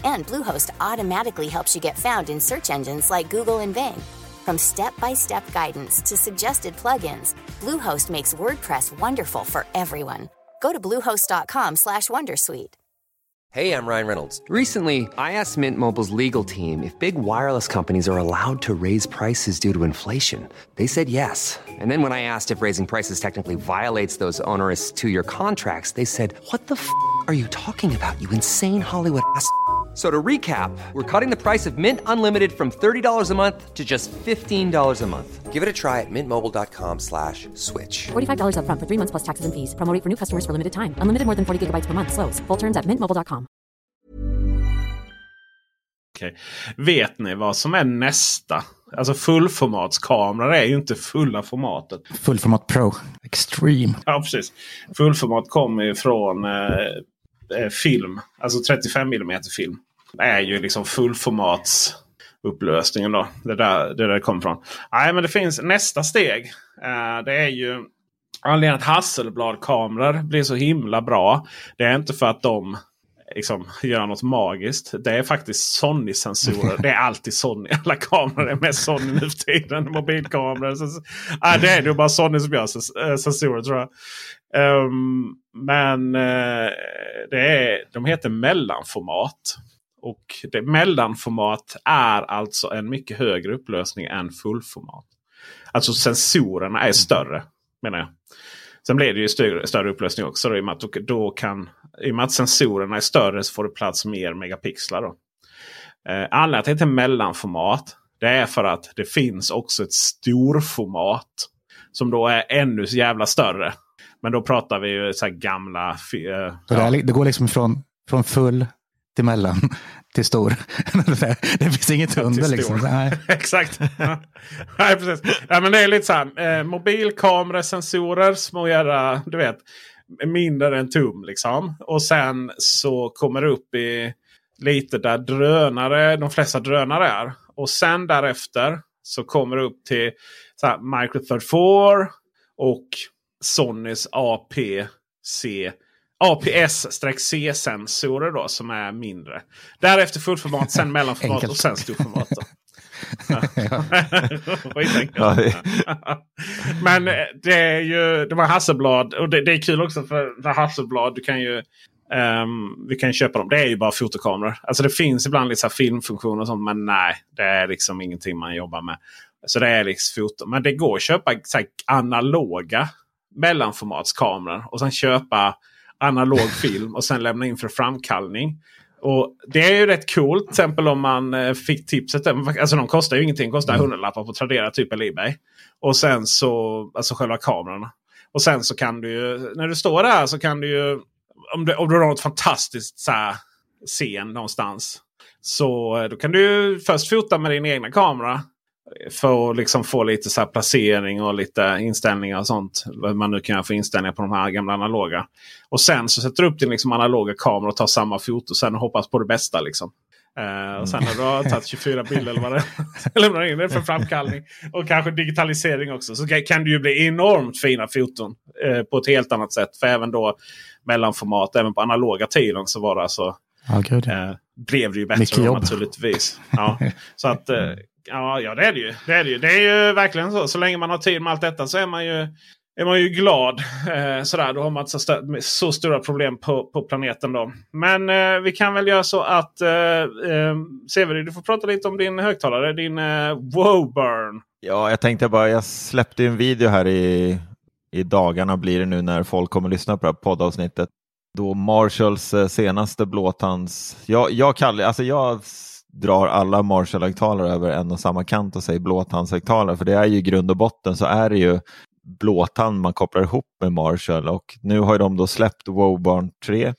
And Bluehost automatically helps you get found in search engines like Google and Bing. From step-by-step guidance to suggested plugins, Bluehost makes WordPress wonderful for everyone. Go to bluehost.com/wondersuite. Hey, I'm Ryan Reynolds. Recently, I asked Mint Mobile's legal team if big wireless companies are allowed to raise prices due to inflation. They said yes. And then when I asked if raising prices technically violates those onerous 2-year contracts, they said, "What the f*** are you talking about? You insane Hollywood ass." So to recap, we're cutting the price of Mint Unlimited from $30 a month to just $15 a month. Give it a try at mintmobile.com slash switch. $45 up front for three months plus taxes and fees. Promo for new customers for limited time. Unlimited more than 40 gigabytes per month. Slows. Full terms at mintmobile.com. Okay. Vet ni vad som är nästa? Alltså fullformatskameror är ju inte fulla formatet. Fullformat Pro. Extreme. Ja, precis. Fullformat kommer ju från eh, eh, film, alltså 35 mm film, är ju liksom fullformats upplösningen då. Det där det där kommer från. Nej, men det finns nästa steg. Eh, det är ju anledningen att Hasselblad-kameror blir så himla bra. Det är inte för att de liksom, göra något magiskt. Det är faktiskt Sony-sensorer. det är alltid Sony. Alla kameror är med Sony nu för tiden. Mobilkameror. Så, äh, det är nog bara Sony som gör eh, sensorer tror jag. Um, men uh, det är, de heter mellanformat. Och det, mellanformat är alltså en mycket högre upplösning än fullformat. Alltså sensorerna är större menar jag. Sen blir det ju större, större upplösning också. Då, i, och med att, då kan, i och med att sensorerna är större så får det plats mer megapixlar. Då. Eh, anledningen till att det heter mellanformat det är för att det finns också ett storformat. Som då är ännu jävla större. Men då pratar vi ju så gamla... Eh, så ja. det, går liksom från, från full till mellan till stor. det finns inget under liksom. Nej. Exakt. Nej, precis. Ja, men det är lite så här. Eh, mobilkamerasensorer, små jävla, du vet. Mindre än tum liksom. Och sen så kommer det upp i lite där drönare, de flesta drönare är. Och sen därefter så kommer det upp till så här, Micro Third 4 och Sonys APC APS-C-sensorer då som är mindre. Därefter fullformat, sen mellanformat och sen storformat. Men eh, det är ju det var Hasselblad och det, det, är kul också för Hasselblad. Du kan ju um, vi kan köpa dem. Det är ju bara fotokameror. Alltså det finns ibland lite så filmfunktioner och sånt. Men nej, det är liksom ingenting man jobbar med. Så det är liksom foto. Men det går att köpa så analoga mellanformatskameror och sen köpa analog film och sen lämna in för framkallning. Och Det är ju rätt coolt. Till exempel om man eh, fick tipset. Alltså de kostar ju ingenting. Kostar mm. hundralappar på Tradera typ eller Ebay. Och sen så, alltså själva kamerorna. Och sen så kan du ju, när du står där så kan du ju, om du, om du har något fantastiskt så här, scen någonstans. Så eh, då kan du först fota med din egna kamera. För att liksom få lite så placering och lite inställningar och sånt. Man nu kan för inställningar på de här gamla analoga. Och sen så sätter du upp din liksom analoga kamera och tar samma foto sen och hoppas på det bästa. Liksom. Eh, och sen när du har tagit 24 bilder eller vad det lämnar in det för framkallning. Och kanske digitalisering också. Så kan det ju bli enormt fina foton. Eh, på ett helt annat sätt. För även då mellanformat, även på analoga tiden så var det alltså. Gud. Eh, blev det ju bättre då, naturligtvis. Ja, så att, ja, ja det är det ju. Det är det ju. Det är ju verkligen så. Så länge man har tid med allt detta så är man ju är man ju glad. Eh, sådär, då har man inte så, st så stora problem på, på planeten. då. Men eh, vi kan väl göra så att eh, eh, Severin, du får prata lite om din högtalare. Din eh, Woburn. Ja, jag tänkte bara, jag släppte ju en video här i, i dagarna blir det nu när folk kommer lyssna på det här poddavsnittet. Då Marshalls eh, senaste blåtands... Jag, jag, kallar, alltså jag drar alla Marshall-högtalare över en och samma kant och säger blåtandshögtalare. För det är ju i grund och botten så är det ju blåtand man kopplar ihop med Marshall. Och nu har ju de då släppt Wobarn 3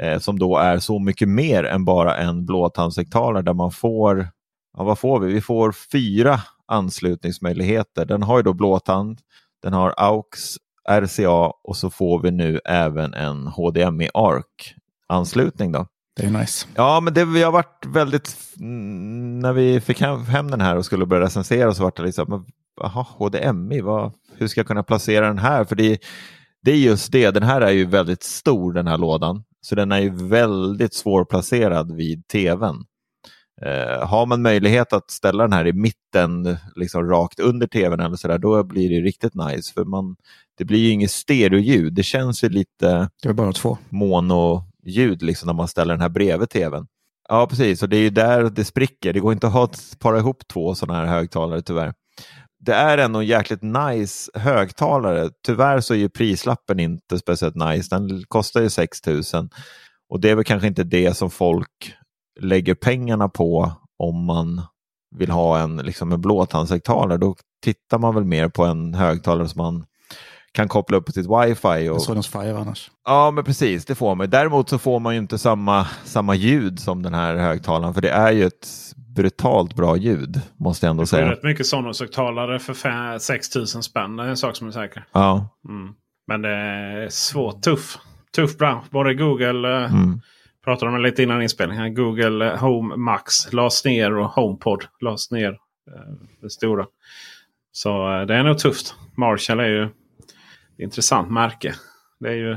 eh, som då är så mycket mer än bara en blåtandshögtalare där man får, ja vad får vi? Vi får fyra anslutningsmöjligheter. Den har ju då blåtand, den har AUX, RCA och så får vi nu även en HDMI ARC anslutning då. Det är nice. Ja, men det har varit väldigt, när vi fick hem, hem den här och skulle börja recensera så var det liksom, jaha, HDMI, vad, hur ska jag kunna placera den här? För det, det är just det, den här är ju väldigt stor den här lådan, så den är ju väldigt svårplacerad vid tvn. Eh, har man möjlighet att ställa den här i mitten, liksom rakt under tvn eller så där, då blir det riktigt nice. För man, det blir ju inget stereoljud, det känns ju lite Det är bara två ljud liksom när man ställer den här bredvid tvn. Ja, precis. Och det är ju där det spricker. Det går inte att ha, para ihop två sådana här högtalare tyvärr. Det är ändå en jäkligt nice högtalare. Tyvärr så är ju prislappen inte speciellt nice. Den kostar ju 6 000. Och det är väl kanske inte det som folk lägger pengarna på om man vill ha en, liksom en blåtandshögtalare. Då tittar man väl mer på en högtalare som man kan koppla upp på sitt wifi. Och... Sonos Five annars. Ja, men precis, det får man. Däremot så får man ju inte samma, samma ljud som den här högtalaren, för det är ju ett brutalt bra ljud, måste jag ändå Det är säga. rätt mycket Sonos-högtalare för fe- 6 000 spänn. Det är en sak som är säker. Ja, Mm. Men det är svårt, tuff. Tuff bransch. Både Google, eh, mm. pratade om det lite innan inspelningen. Google eh, Home Max lades ner och HomePod lades ner. eh, Det stora. Så det är nog tufft. Marshall är ju intressant märke. Det är ju,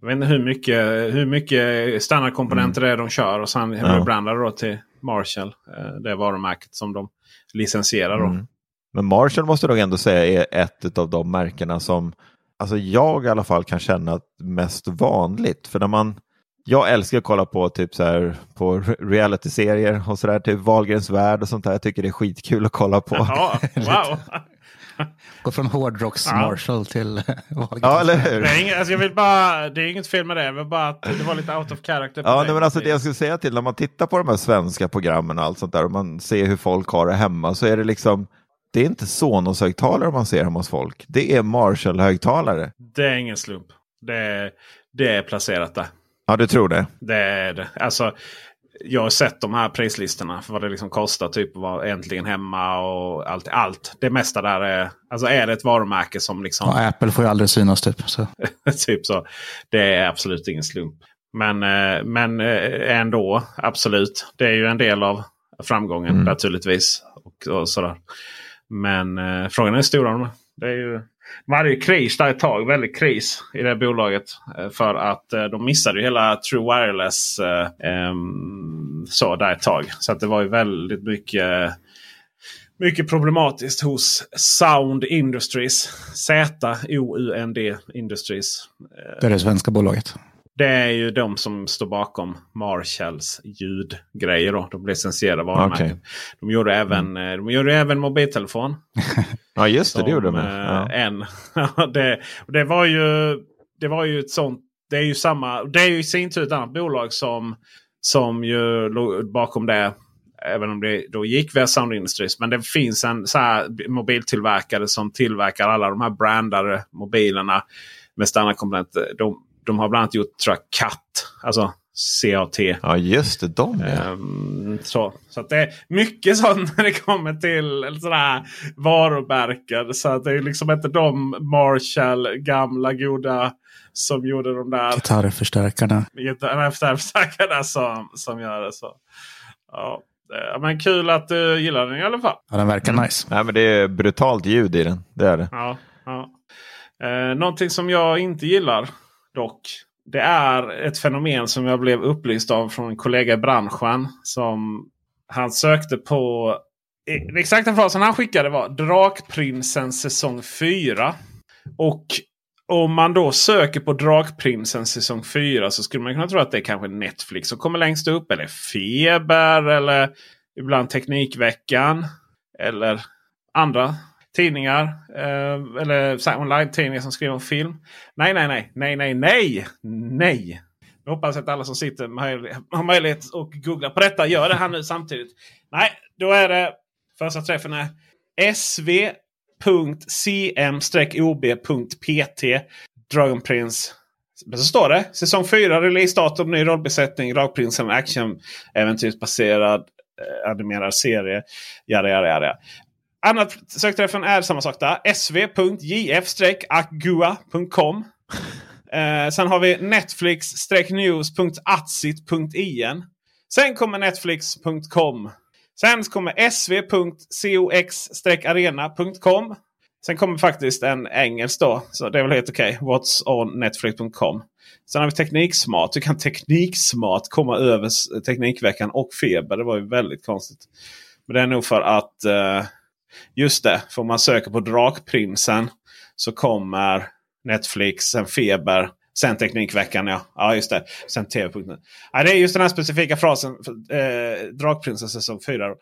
jag vet inte hur mycket, hur mycket standardkomponenter det är de kör. Och sen Ja. ja. då till Marshall. eh, Det varumärket som de licensierar. Då. Mm. Men Marshall måste jag nog ändå säga är ett av de märkena som alltså jag i alla fall kan känna mest vanligt. För när man, jag älskar att kolla på typ så här på re- reality-serier och sådär, typ Wahlgrens värld och sånt där. Jag tycker det är skitkul att kolla på. Ja, wow! Gå från hårdrocks Ja. Marshall till Wahlgrens. Ja, eller hur? Det är, inget, alltså jag vill bara, det är inget fel med det. Men bara att det var lite out of character. på Ja, nej, men alltså det jag skulle säga till när man tittar på de här svenska programmen och allt sånt där och man ser hur folk har det hemma så är det liksom det är inte Sonos-högtalare man ser hemma hos folk. Det är Marshall-högtalare. Det är ingen slump. Det är, det är placerat där. Ja, du tror det? Det är det. Alltså, jag har sett de här prislistorna för vad det liksom kostar. Typ att vara äntligen hemma och allt. allt. Det mesta där är, alltså är det ett varumärke som liksom... Ja, Apple får ju aldrig synas typ. Så. typ så. Det är absolut ingen slump. Men, eh, men eh, ändå, absolut. Det är ju en del av framgången Mm. naturligtvis. Och, och sådär. Men eh, frågan är hur stora de är. Det är ju, de hade ju kris där ett tag. Väldigt kris i det bolaget. Eh, för att eh, de missade ju hela True Wireless eh, så där ett tag. Så att det var ju väldigt mycket mycket problematiskt hos Sound Industries. Z-O-U-N-D Industries. Eh. Det är det svenska bolaget. Det är ju de som står bakom Marshalls ljudgrejer. Då. De licensierade varumärken. Okej. De gjorde även, eh, de gjorde även mobiltelefon. Ja, just det, det som, gjorde de. eh, Ja. En. det, det var ju det var ju ett sånt. Det är ju samma. Det är ju i sin tur ett annat bolag som, som ju låg bakom det. Även om det då gick via Sound Industries. Men det finns en så här mobiltillverkare som tillverkar alla de här brandade mobilerna med standardkomponenter. De, de har bland annat gjort tror jag, CAT. Alltså CAT. ja, just det. De ja. Ehm, så så att det är mycket sånt när det kommer till sådana varumärken. Så att det är liksom inte de Marshall gamla goda som gjorde de där Gitarrförstärkarna. gitarrförstärkarna som, som gör det. så. Ja, men kul att du gillar den i alla fall. Ja, den verkar Mm. nice. Nej, men det är brutalt ljud i den. Det är det. Ja, ja. Eh, någonting som jag inte gillar dock. Det är ett fenomen som jag blev upplyst av från en kollega i branschen. Som han sökte på. Den exakta frasen han skickade var Drakprinsen säsong 4. Och om man då söker på Drakprinsen säsong 4 så skulle man kunna tro att det är kanske Netflix som kommer längst upp. Eller Feber eller ibland Teknikveckan. Eller andra tidningar. Eh, eller online-tidningar som skriver om film. Nej, nej, nej, nej, nej, nej, nej. Jag hoppas att alla som sitter möj- har möjlighet att googla på detta gör det här nu samtidigt. Nej, då är det första träffen är sv.cm-ob.pt Dragon Prince. Men så står det säsong 4 releasedatum ny rollbesättning Dragprinsen action äventyrsbaserad eh, animerad serie. Jada, jada, jada. Annat sökträffen är samma sak där. sv.jf-agua.com eh, Sen har vi netflix-news.atsit.in Sen kommer netflix.com. Sen kommer sv.cox-arena.com. Sen kommer faktiskt en engelsk då. Så det är väl helt okej. What's on netflix.com. Sen har vi Tekniksmart. Hur kan Tekniksmart komma över Teknikveckan och Feber? Det var ju väldigt konstigt. Men det är nog för att eh, just det, för om man söker på Drakprinsen så kommer Netflix, sen Feber, sen Teknikveckan. Ja, ja just det. Sen TV.nu. Ja, det är just den här specifika frasen. Eh, Drakprinsen säsong 4.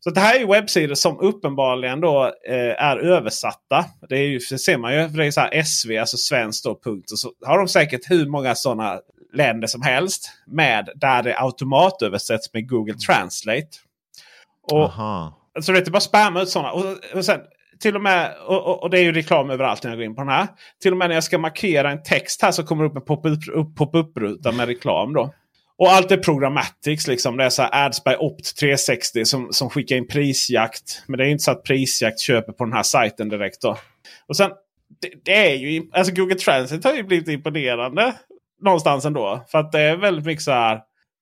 Så det här är ju webbsidor som uppenbarligen då eh, är översatta. Det, är ju, det ser man ju. För det är så här SV, alltså svenskt då, punkt. Och så har de säkert hur många sådana länder som helst. Med där det automatöversätts med Google Translate. Och, Aha så det är bara att spamma ut sådana. Och, och sen, till och med, och, och, och det är ju reklam överallt när jag går in på den här. Till och med när jag ska markera en text här så kommer det upp en pop-up-ruta pop med reklam. då. Och allt är programmatics. Liksom. Det är så här ads by Opt 360 som, som skickar in prisjakt. Men det är inte så att prisjakt köper på den här sajten direkt. då. Och sen, det, det är ju, alltså Google Translate har ju blivit imponerande någonstans ändå. För att det är väldigt mycket så här.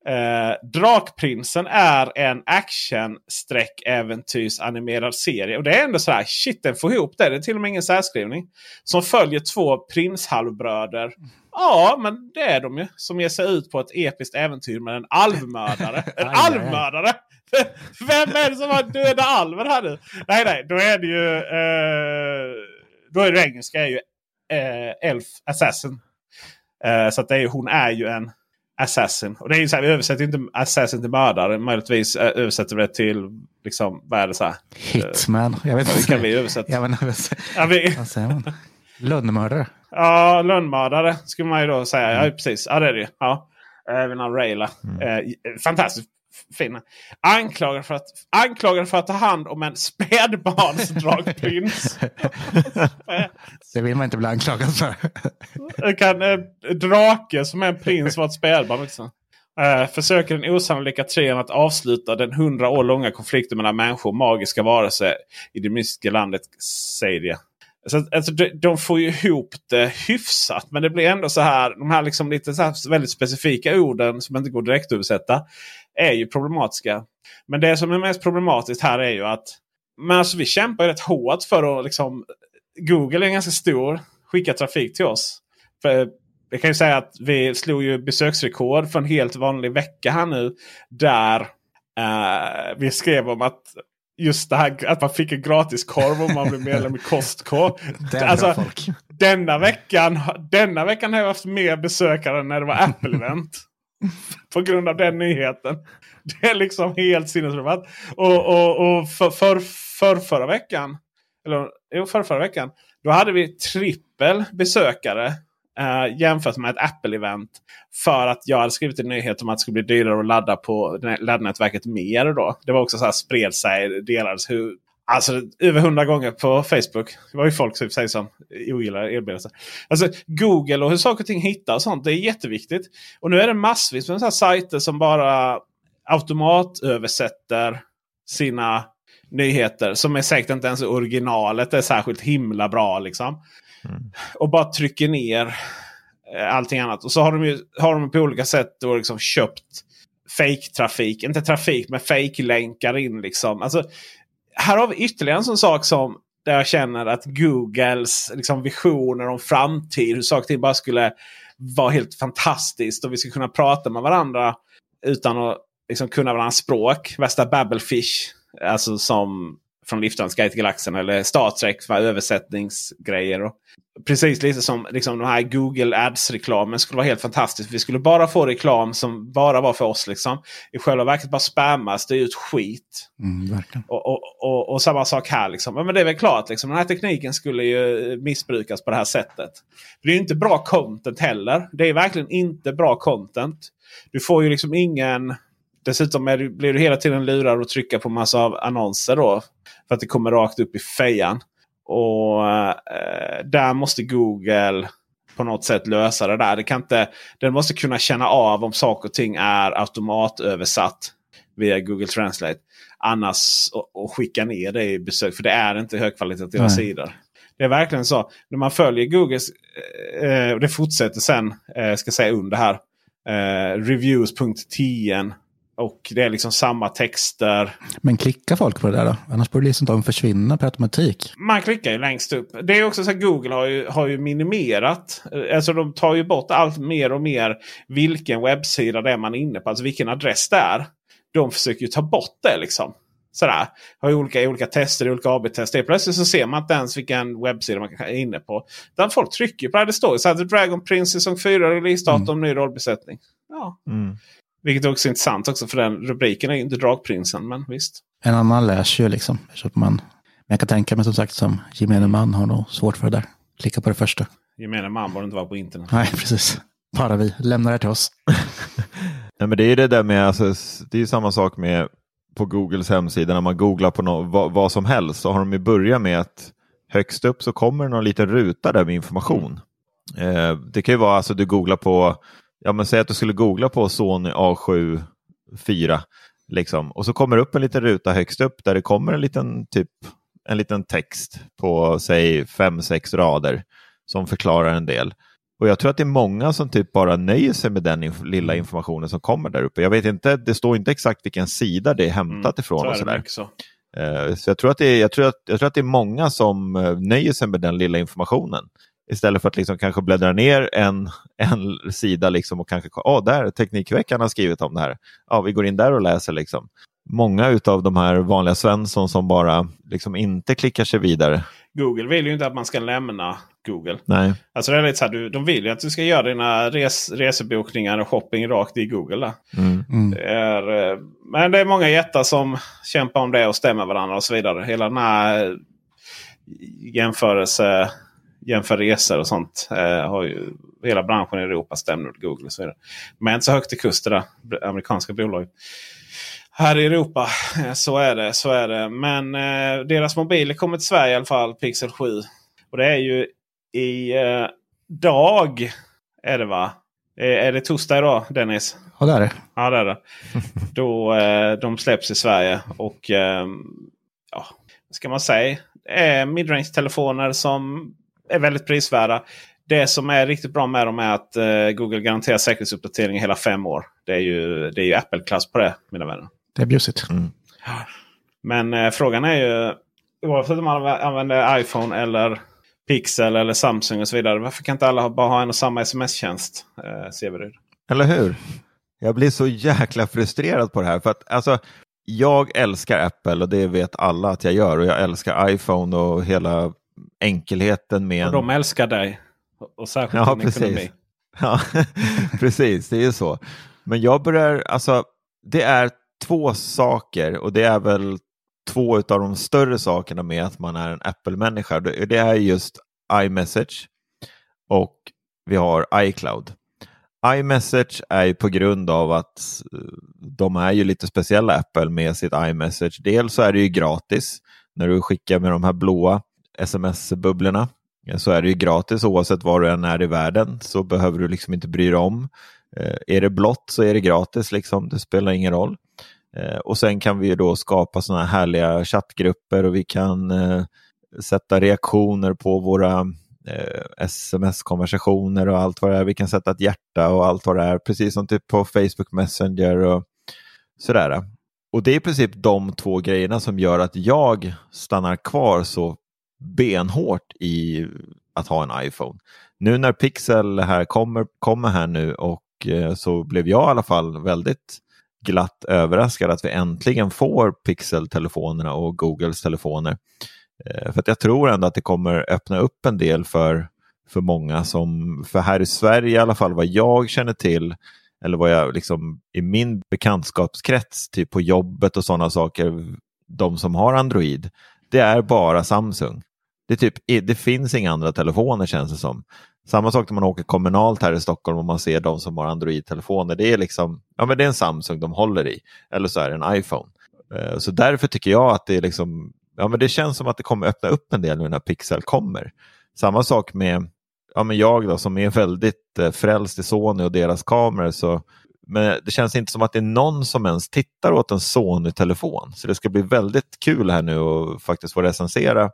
Eh, Drakprinsen är en action-äventyrsanimerad serie. Och det är ändå så här, shit den får ihop det. Det är till och med ingen särskrivning. Som följer två prinshalvbröder. Ja, men det är de ju. Som ger sig ut på ett episkt äventyr med en alvmördare. En alvmördare! Vem är det som har döda alver här nu? Nej, nej, då är det ju... Eh, då är det engelska är ju eh, Elf Assassin. Eh, så att det är, hon är ju en assassin. Och det är ju så här, vi översätter inte assassin till mördare. Möjligtvis eh, översätter vi det till, liksom, vad är det så här? Hitman. Jag vet inte. kan vi översätta? Ja, men, Ja, vi, vad säger man? Lönnmördare. ja, lönnmördare skulle man ju då säga. Ja, precis. Ja, det är det ju. Ja. Även Rayla. Eh, fantastiskt fin. Anklagad för, att, anklagad för att ta hand om en spädbarnsdragprins. Det vill man inte bli anklagad för. kan eh, drake som är en prins vara ett spädbarn? Eh, försöker den osannolika trean att avsluta den hundra år långa konflikten mellan människor och magiska varelser i det mystiska landet Sadia. Så, att, alltså, de, de får ju ihop det hyfsat. Men det blir ändå så här. De här liksom lite så här väldigt specifika orden som inte går direkt att översätta. Är ju problematiska. Men det som är mest problematiskt här är ju att men alltså, vi kämpar ju rätt hårt för att liksom, Google är ganska stor. Skicka trafik till oss. För jag kan ju säga att vi slog ju besöksrekord för en helt vanlig vecka här nu. Där eh, vi skrev om att just det här att man fick en gratis korv om man blev medlem i Costco. Alltså, folk. denna veckan, denna veckan har jag haft mer besökare än när det var Apple-event. På grund av den nyheten. Det är liksom helt sinnesrubbat. Och, och, och för, för, för förra veckan. Eller jo, för förra veckan. Då hade vi trippel besökare. Eh, jämfört med ett Apple-event. För att jag hade skrivit en nyhet om att det skulle bli dyrare att ladda på laddnätverket mer. Då. Det var också så här spred sig, delades hur, Alltså över hundra gånger på Facebook. Det var ju folk typ, säger som ogillar erbjudanden. Alltså Google och hur saker och ting hittar och sånt. Det är jätteviktigt. Och nu är det massvis med så här sajter som bara automatöversätter sina nyheter. Som är säkert inte ens originalet är särskilt himla bra. liksom. Mm. Och bara trycker ner eh, allting annat. Och så har de ju har de på olika sätt då liksom köpt fake-trafik. Inte trafik, men fake-länkar in. Liksom. Alltså, här har vi ytterligare en sån sak som där jag känner att Googles liksom, visioner om framtid, hur saker och ting bara skulle vara helt fantastiskt. Och vi skulle kunna prata med varandra utan att liksom, kunna varandras språk. Värsta Babblefish. Alltså som från Liftarens Guide till Galaxen eller Star Trek för översättningsgrejer. Och precis lite som liksom, de här Google Ads-reklamen skulle vara helt fantastiskt. Vi skulle bara få reklam som bara var för oss. Liksom. I själva verket bara spammas det ut skit. Mm, och, och, och, och, samma sak här. Liksom. Men det är väl klart, liksom, den här tekniken skulle ju missbrukas på det här sättet. Det är inte bra content heller. Det är verkligen inte bra content. Du får ju liksom ingen... Dessutom är, blir du hela tiden lurad att trycka på massa av annonser då. För att det kommer rakt upp i fejan. Och eh, där måste Google på något sätt lösa det där. Det kan inte, den måste kunna känna av om saker och ting är automatöversatt via Google Translate. Annars och, och skicka ner det i besök. För det är inte högkvalitativa Nej. sidor. Det är verkligen så. När man följer Googles, eh, och det fortsätter sen, eh, ska säga under här. Eh, reviews.tn och det är liksom samma texter. Men klickar folk på det där då? Annars borde liksom de försvinna per automatik. Man klickar ju längst upp. Det är också så att Google har ju, har ju minimerat. Alltså de tar ju bort allt mer och mer vilken webbsida det är man är inne på. Alltså vilken adress det är. De försöker ju ta bort det liksom. Sådär. Har ju olika, olika tester, olika AB-tester. Plötsligt så ser man inte ens vilken webbsida man är inne på. Där folk trycker på det. Det står ju så här, Dragon Prince säsong 4 releasedatum, mm. ny rollbesättning. Ja. Mm. Vilket är också intressant också för den rubriken är ju inte Drakprinsen, men visst. En annan läser ju liksom. Så man, men jag kan tänka mig som sagt som gemene man har nog svårt för det där. Klicka på det första. Gemene man borde inte vara på internet. Nej, precis. Bara vi. Lämna det till oss. Nej, men det är det där med, alltså, det är samma sak med på Googles hemsida när man googlar på no vad, vad, som helst så har de ju börjat med att högst upp så kommer någon liten ruta där med information. Eh, det kan ju vara alltså du googlar på ja men säg att du skulle googla på Sony A7 4 liksom, och så kommer det upp en liten ruta högst upp där det kommer en liten, typ, en liten text på säg 5-6 rader som förklarar en del. Och jag tror att det är många som typ bara nöjer sig med den inf lilla mm. informationen som kommer där uppe. Jag vet inte, det står inte exakt vilken sida det är hämtat mm, ifrån. Så och sådär. Så. Så jag tror, att det är, jag, tror att, jag tror att det är många som uh, nöjer sig med den lilla informationen. Istället för att liksom kanske bläddra ner en, en sida liksom och kanske, ja oh, där, Teknikveckan har skrivit om det här. Ja, vi går in där och läser liksom. Många av de här vanliga Svensson som bara liksom inte klickar sig vidare. Google vill ju inte att man ska lämna Google. Nej. Alltså det är lite så här, de vill ju att du ska göra dina res, resebokningar och shopping rakt i Google. Mm. Mm. Det är, eh, men det är många jättar som kämpar om det och stämmer varandra och så vidare. Hela den här jämförelse jämför resor och sånt. Eh, har ju, hela branschen i Europa stämmer Google och så vidare. Men så högt i kust det där amerikanska bolaget. Här i Europa, eh, så är det. Så är det. Men eh, deras mobiler kommer till Sverige i alla fall, Pixel 7. Och det är ju i eh, dag. Är det va? Är, är det torsdag idag Dennis? Ja det är det. Ja det är det. Då eh, de släpps i Sverige. Och eh, ja, vad ska man säga? Det är midrange-telefoner som är väldigt prisvärda. Det som är riktigt bra med dem är att uh, Google garanterar säkerhetsuppdatering i hela fem år. Det är ju, det är ju Apple-klass på det, mina vänner. Det är bjussigt. Mm. Men uh, frågan är ju, oavsett om man använder iPhone eller Pixel eller Samsung och så vidare. Varför kan inte alla bara ha en och samma sms-tjänst? Severud? Eller hur? Jag blir så jäkla frustrerad på det här. För att alltså, jag älskar Apple och det vet alla att jag gör. Och jag älskar iPhone och hela enkelheten med... Och de älskar dig. Och särskilt ja, din precis. ekonomi. Ja, precis. Det är ju så. Men jag börjar, alltså det är två saker och det är väl två av de större sakerna med att man är en Apple-människa. Det är just iMessage och vi har iCloud. iMessage är ju på grund av att eh, de är ju lite speciella Apple med sitt iMessage. Dels så är det ju gratis när du skickar med de här blåa sms-bubblorna så är det ju gratis oavsett var du än är i världen så behöver du liksom inte bry dig om. Eh, är det blått så är det gratis, liksom. det spelar ingen roll. Eh, och sen kan vi då skapa sådana här härliga chattgrupper och vi kan eh, sätta reaktioner på våra eh, sms-konversationer och allt vad det är. Vi kan sätta ett hjärta och allt vad det är, precis som typ på Facebook Messenger och Sådär. Och det är i princip de två grejerna som gör att jag stannar kvar så benhårt i att ha en iPhone. Nu när Pixel här kommer, kommer här nu och eh, så blev jag i alla fall väldigt glatt överraskad att vi äntligen får Pixel-telefonerna och Googles telefoner. Eh, för att jag tror ändå att det kommer öppna upp en del för, för många som, för här i Sverige i alla fall vad jag känner till, eller vad jag liksom i min bekantskapskrets, typ på jobbet och sådana saker, de som har Android, det är bara Samsung. Det, typ, det finns inga andra telefoner känns det som. Samma sak när man åker kommunalt här i Stockholm och man ser de som har Android-telefoner. Det är liksom, ja men det är en Samsung de håller i. Eller så är det en iPhone. Eh, så därför tycker jag att det är liksom, ja men det känns som att det kommer öppna upp en del nu när Pixel kommer. Samma sak med, ja men jag då som är väldigt eh, frälst i Sony och deras kameror så men det känns inte som att det är någon som ens tittar åt en Sony-telefon. Så det ska bli väldigt kul här nu att faktiskt få recensera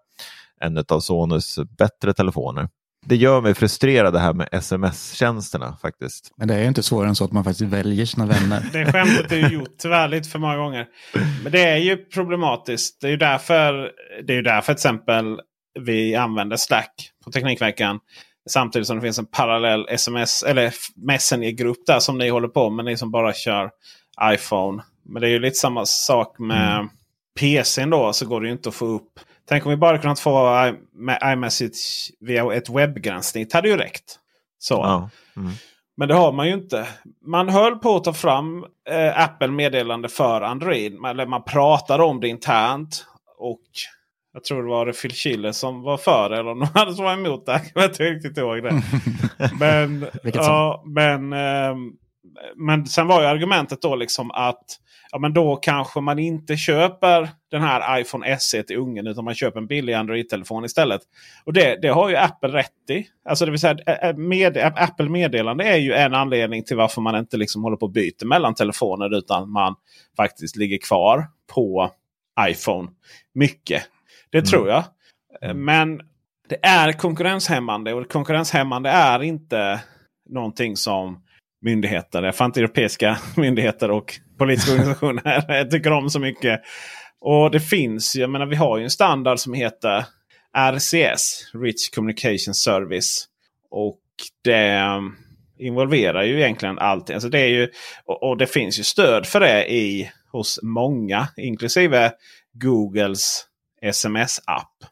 en av Sonys bättre telefoner. Det gör mig frustrerad det här med sms-tjänsterna faktiskt. Men det är ju inte svårare än så att man faktiskt väljer sina vänner. det skämtet är ju gjort tyvärr lite för många gånger. Men det är ju problematiskt. Det är ju därför, det är ju därför till exempel vi använder Slack på Teknikveckan. Samtidigt som det finns en parallell sms eller Messenger-grupp där som ni håller på med. Ni som bara kör iPhone. Men det är ju lite samma sak med mm. PCn då. Så går det ju inte att få upp Tänk om vi bara kunnat få iMessage via ett webbgränssnitt. hade ju räckt. Så. Ja. Mm. Men det har man ju inte. Man höll på att ta fram eh, Apple meddelande för Android. Eller man pratade om det internt. Och jag tror det var Phil Schiller som var för det. Eller någon hade som var emot det. Jag vet inte riktigt ihåg det. men, ja, men, eh, men sen var ju argumentet då liksom att ja, men då kanske man inte köper den här iPhone SE till ungen utan man köper en billig Android-telefon istället. Och det, det har ju Apple rätt i. Alltså det vill säga med, Apple meddelande är ju en anledning till varför man inte liksom håller på och byter mellan telefoner utan man faktiskt ligger kvar på iPhone mycket. Det mm. tror jag. Mm. Men det är konkurrenshämmande och konkurrenshämmande är inte någonting som myndigheter, europeiska myndigheter och politiska organisationer tycker om så mycket. Och det finns, jag menar vi har ju en standard som heter RCS, Rich Communication Service. Och det involverar ju egentligen allting. Alltså det är ju, och, och, det finns ju stöd för det i, hos många, inklusive Googles sms-app.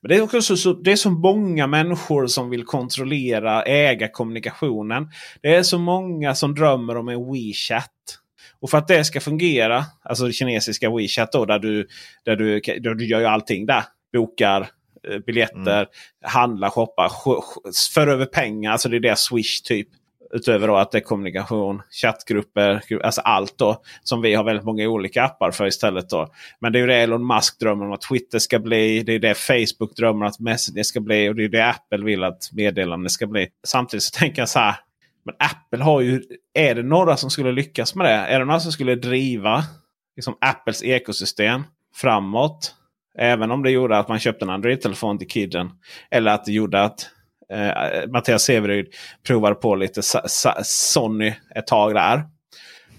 Men det är också så, det är så många människor som vill kontrollera, äga kommunikationen. Det är så många som drömmer om en WeChat. Och för att det ska fungera, alltså det kinesiska WeChat då, där du, där du, där du gör ju allting där. Bokar eh, biljetter, mm. handlar, shoppar, för över pengar. Alltså det är det Swish typ. Utöver då att det är kommunikation, chattgrupper, alltså allt då. Som vi har väldigt många olika appar för istället. då. Men det är ju det Elon Musk drömmer om att Twitter ska bli. Det är det Facebook drömmer att Messenger ska bli. Och det är det Apple vill att meddelanden ska bli. Samtidigt så tänker jag så här. Men Apple har ju... Är det några som skulle lyckas med det? Är det några som skulle driva liksom Apples ekosystem framåt? Även om det gjorde att man köpte en Android-telefon till kidden. Eller att det gjorde att eh, Mattias Severyd provade på lite Sony ett tag där.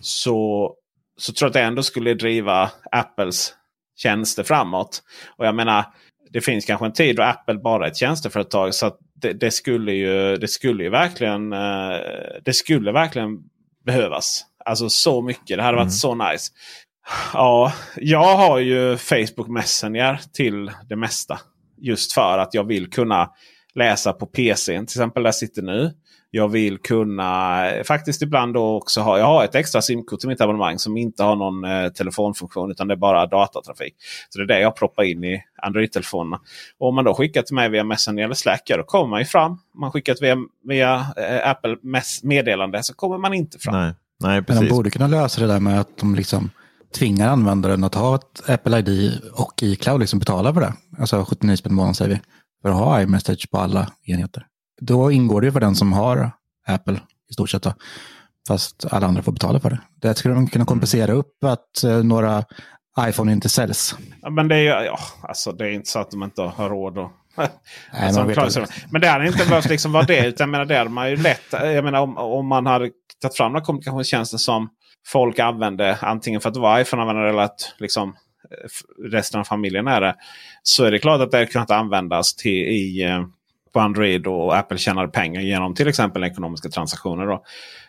Så, så tror jag att det ändå skulle driva Apples tjänster framåt. Och jag menar, det finns kanske en tid då Apple bara är ett tjänsteföretag. Så det, det, skulle ju, det skulle ju verkligen eh, det skulle verkligen behövas. Alltså så mycket. Det hade varit mm. så nice. Ja, jag har ju Facebook Messenger till det mesta. Just för att jag vill kunna läsa på PC. Till exempel där jag sitter nu. Jag vill kunna faktiskt ibland då också ha, jag har ett extra simkort till mitt abonnemang som inte har någon eh, telefonfunktion utan det är bara datatrafik. Så det är det jag proppar in i Android-telefonerna. Och om man då skickar till mig via Messenger eller Slack, då kommer man ju fram. Om man skickar via, via eh, Apple meddelande så kommer man inte fram. Nej, nej precis. Men de borde kunna lösa det där med att de liksom tvingar användaren att ha ett Apple ID och iCloud liksom betala för det. Alltså 79 spänn i månaden säger vi för att ha iMessage på alla enheter. Då ingår det ju för den som har Apple i stort sett. Då. Fast alla andra får betala för det. Det skulle de kunna kompensera upp att eh, några iPhone inte säljs. Ja, men det är, ja, alltså, det är inte så att de inte har råd att alltså, Nej, men det hade inte behövt liksom vara det. Utan jag menar, det hade man ju lätt. Jag menar om, om man hade tagit fram några kommunikationstjänster som folk använder antingen för att vara iPhone-användare eller att liksom, eh, resten av familjen är det. Så är det klart att det kunnat användas till, i, eh, på Android och Apple tjänade pengar genom till exempel ekonomiska transaktioner. Då.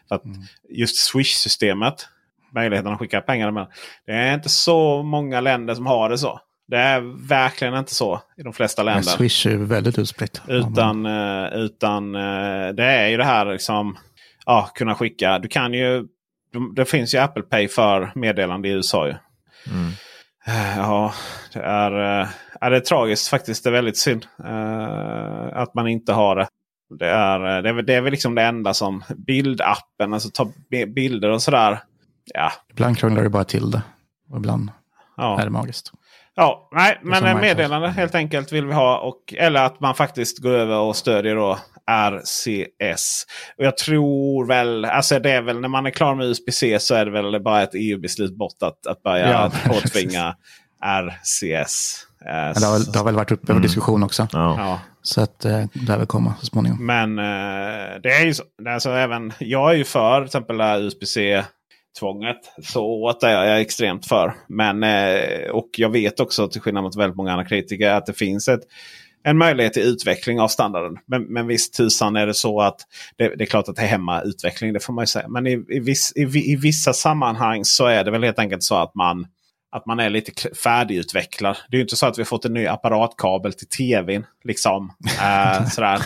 För att Just Swish-systemet, möjligheten att skicka pengar. Men det är inte så många länder som har det så. Det är verkligen inte så i de flesta Men länder. Swish är väldigt utspritt. Utan, eh, utan eh, det är ju det här liksom. Ja, kunna skicka. Du kan ju. Det finns ju Apple Pay för meddelande i USA. Ju. Eh, Ja, det är, ja, det är tragiskt faktiskt. Det är väldigt synd eh, att man inte har det. Det är, eh, det är, väl- det är väl liksom det enda som bildappen, alltså ta bi- bilder och sådär. Ja, Ibland krånglar det bara till det. Och ibland ja. är det magiskt. Ja, nej, men meddelande helt enkelt vill vi ha. Och, eller att man faktiskt går över och stödjer då RCS. Och jag tror väl, alltså det är väl när man är klar med USB-C så är det väl bara ett EU-beslut bort att, att börja Ja, påtvinga RCS. Eh, det, har väl, det har väl varit uppe för diskussion också. Ja. Så att eh, det lär väl komma så småningom. Men eh, det är ju så. Alltså, även, jag är ju för till exempel här USB-C tvånget. Så att det är jag extremt för. Men, eh, och jag vet också till skillnad mot väldigt många andra kritiker att det finns ett, en möjlighet till utveckling av standarden. Men, men visst tusan är det så att det, det är klart att det hämmar utveckling. Det får man ju säga. Men i, i, viss, i, i vissa sammanhang så är det väl helt enkelt så att man att man är lite färdigutvecklad. Det är ju inte så att vi fått en ny apparatkabel till tvn. Liksom. Eh, sådär.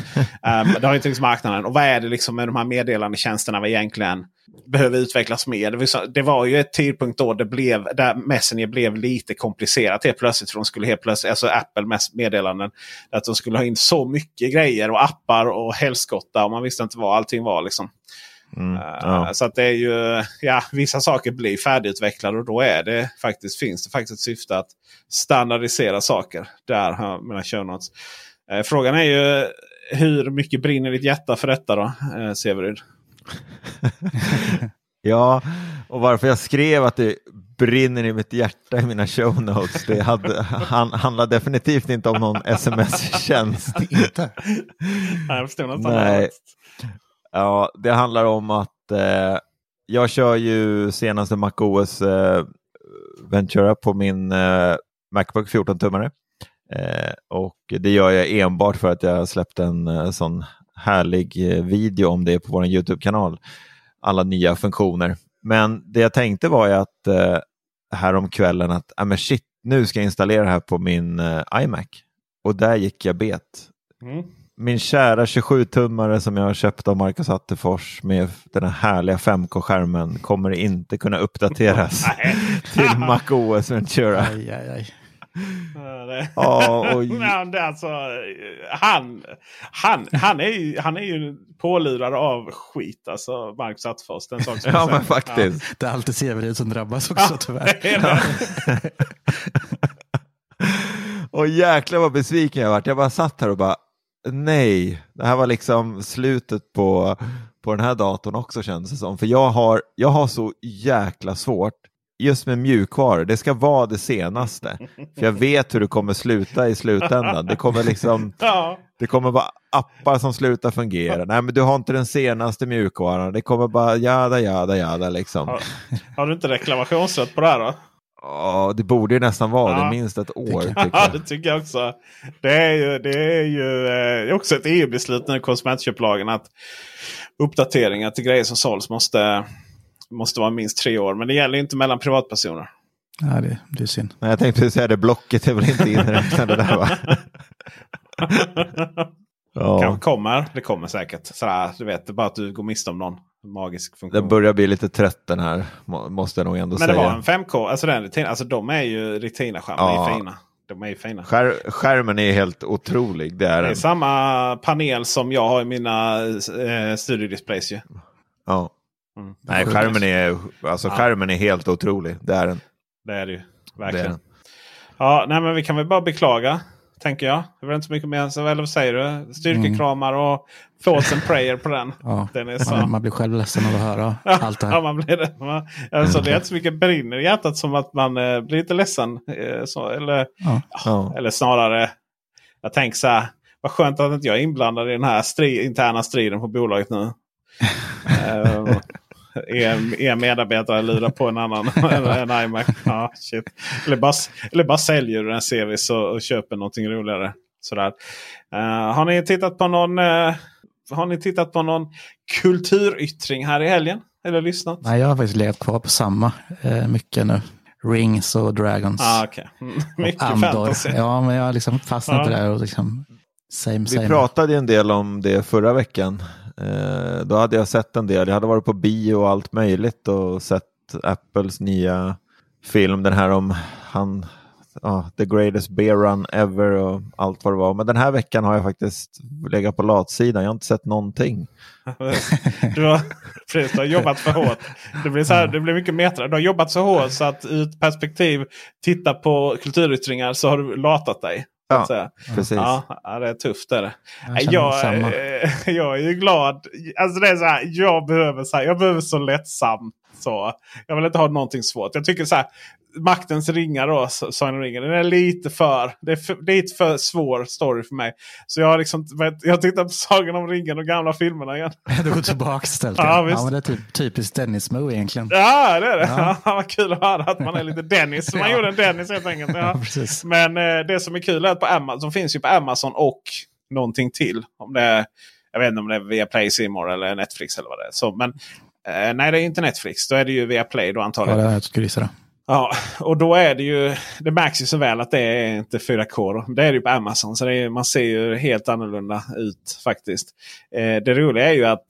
Eh, det har inte liksom marknaden. Och vad är det liksom med de här meddelandetjänsterna vi egentligen behöver utvecklas mer? Det var, så- det var ju ett tidpunkt då det blev, där Messenger blev lite komplicerat helt plötsligt. För de skulle helt plötsligt, alltså Apple mest meddelanden, att de skulle ha in så mycket grejer och appar och helskotta. Och man visste inte vad allting var. Liksom. Mm. Uh, Ja. Så att det är ju, ja, vissa saker blir färdigutvecklade och då är det faktiskt, finns det faktiskt ett syfte att standardisera saker. Där show notes. Eh, frågan är ju hur mycket brinner ditt hjärta för detta då, uh, Severyd? Ja, och varför jag skrev att det brinner i mitt hjärta i mina show notes, det hade, han, handlar definitivt inte om någon sms-tjänst. Inte? Nej, jag förstår nästan. Nej. Ja, det handlar om att eh, jag kör ju senaste MacOS eh, Ventura på min eh, Macbook 14-tummare. Eh, och det gör jag enbart för att jag släppte en eh, sån härlig eh, video om det på vår YouTube-kanal. Alla nya funktioner. Men det jag tänkte var ju att eh, häromkvällen att ah, men shit, nu ska jag installera det här på min eh, iMac. Och där gick jag bet Mm min kära 27-tummare som jag har köpt av Marcus Attefors med den här härliga 5K-skärmen kommer inte kunna uppdateras till MacOS Ventura. Aj, aj, aj. Ja, Ja, och- alltså, han, han, han, är ju, han är ju pålurad av skit, alltså Marcus Attefors. Den sak som Ja, men faktiskt. Det är alltid Severin som drabbas också tyvärr. det är det. Och jäklar vad besviken jag varit. Jag bara satt här och bara nej, det här var liksom slutet på, på den här datorn också känns det som. För jag har, jag har så jäkla svårt just med mjukvaror. Det ska vara det senaste. För jag vet hur det kommer sluta i slutändan. Det kommer liksom. Det kommer vara appar som slutar fungera. Nej, men du har inte den senaste mjukvaran. Det kommer bara jada, jada, jada liksom. Har, har du inte reklamationsrätt på det här då? Ja, det borde ju nästan vara Ja. det, minst ett år. Tycker Ja, det tycker jag också. Det är ju, det är ju eh, det också ett EU-beslut nu konsumentköplagen att uppdateringar till grejer som såls måste, måste vara minst tre år. Men det gäller inte mellan privatpersoner. Ja, det, det är synd. Nej, jag tänkte säga det, blocket är väl inte inräknade där va? Ja, Kanske kommer. Det kommer säkert. Sådär, du vet, det är bara att du går miste om någon magisk funktion. den börjar bli lite trött den här, må- måste jag nog ändå Men det säga. var en 5K. Alltså, den, retina- alltså de är ju Retina-skärmar. Ja. är fina. De är ju fina. Skär, skärmen är helt otrolig, det är Det är den. samma panel som jag har i mina eh, studiodisplays. Ju. Ja. Mm. Nej, skärmen är, alltså, Ja. skärmen är helt otrolig, det är den. Det är det ju. Det Verkligen. den. Ja, nej, men vi kan väl bara beklaga. Tänker jag. Det är väl inte så mycket mer. Så, eller vad säger du? Styrkekramar och thoughts and prayer på den. Ja, Den är så. man, man blir själv ledsen av att höra allt det Ja, här. man blir det. Man, alltså, det är inte så mycket brinner i hjärtat som att man eh, blir lite ledsen. Eh, så, eller, Ja. Ja. eller snarare, jag tänker så här. Vad skönt att inte jag är inblandad i den här stri interna striden på bolaget nu. Eh, er, er medarbetare lurar på en annan en iMac. Ja, shit. Eller, bara, eller bara säljer du en service och, och köper någonting roligare. Sådär. Uh, har ni tittat på någon uh, Har ni tittat på någon kulturyttring här i helgen? Eller lyssnat? Nej, jag har faktiskt legat kvar på samma uh, mycket nu. Rings och Dragons. Ah, okay. mycket Andor. fantasy. Ja, men jag har liksom fastnat Ja. där och liksom same same. Vi pratade ju en del om det förra veckan. Eh, då hade jag sett en del. Jag hade varit på bio och allt möjligt och sett Apples nya film. Den här om han, ja, The Greatest Bear Run Ever och allt vad det var. Men den här veckan har jag faktiskt legat på latsidan. Jag har inte sett någonting. Du har, precis, du har jobbat för hårt. Det blir, så här, det blir mycket metra. Du har jobbat så hårt så att ur ett perspektiv titta på kulturyttringar så har du latat dig. Ja. Precis. Ja, det är tufft. Är det. Jag Jag, eh, jag är ju glad. Alltså det är så här, jag, behöver så här, jag behöver så lättsamt. Så. Jag vill inte ha någonting svårt. Jag tycker så här. Maktens ringar då, Sagan ringen. Den är lite för, det är för, lite för svår story för mig. Så jag har liksom, jag tittar på Sagan om ringen och gamla filmerna igen. Du går tillbaka istället. Ja, Ja, visst. ja, men det är typ typiskt Dennis-movie egentligen. Ja, det är det. Ja. Ja. Vad kul att höra att man är lite Dennis. Man Ja. gjorde en Dennis helt enkelt. Ja. Men eh, det som är kul är att på Amazon, finns ju på Amazon och någonting till. Om det är, jag vet inte om det är via Play Simor eller Netflix eller vad det är. Så, men eh, nej, det är inte Netflix. Då är det ju via Play då Ja, antagligen. är jag skulle gissa det. Ja, och då är det ju. Det märks ju så väl att det är inte 4K. Då. Det är det ju på Amazon. Så är, man ser ju helt annorlunda ut faktiskt. Eh, det roliga är ju att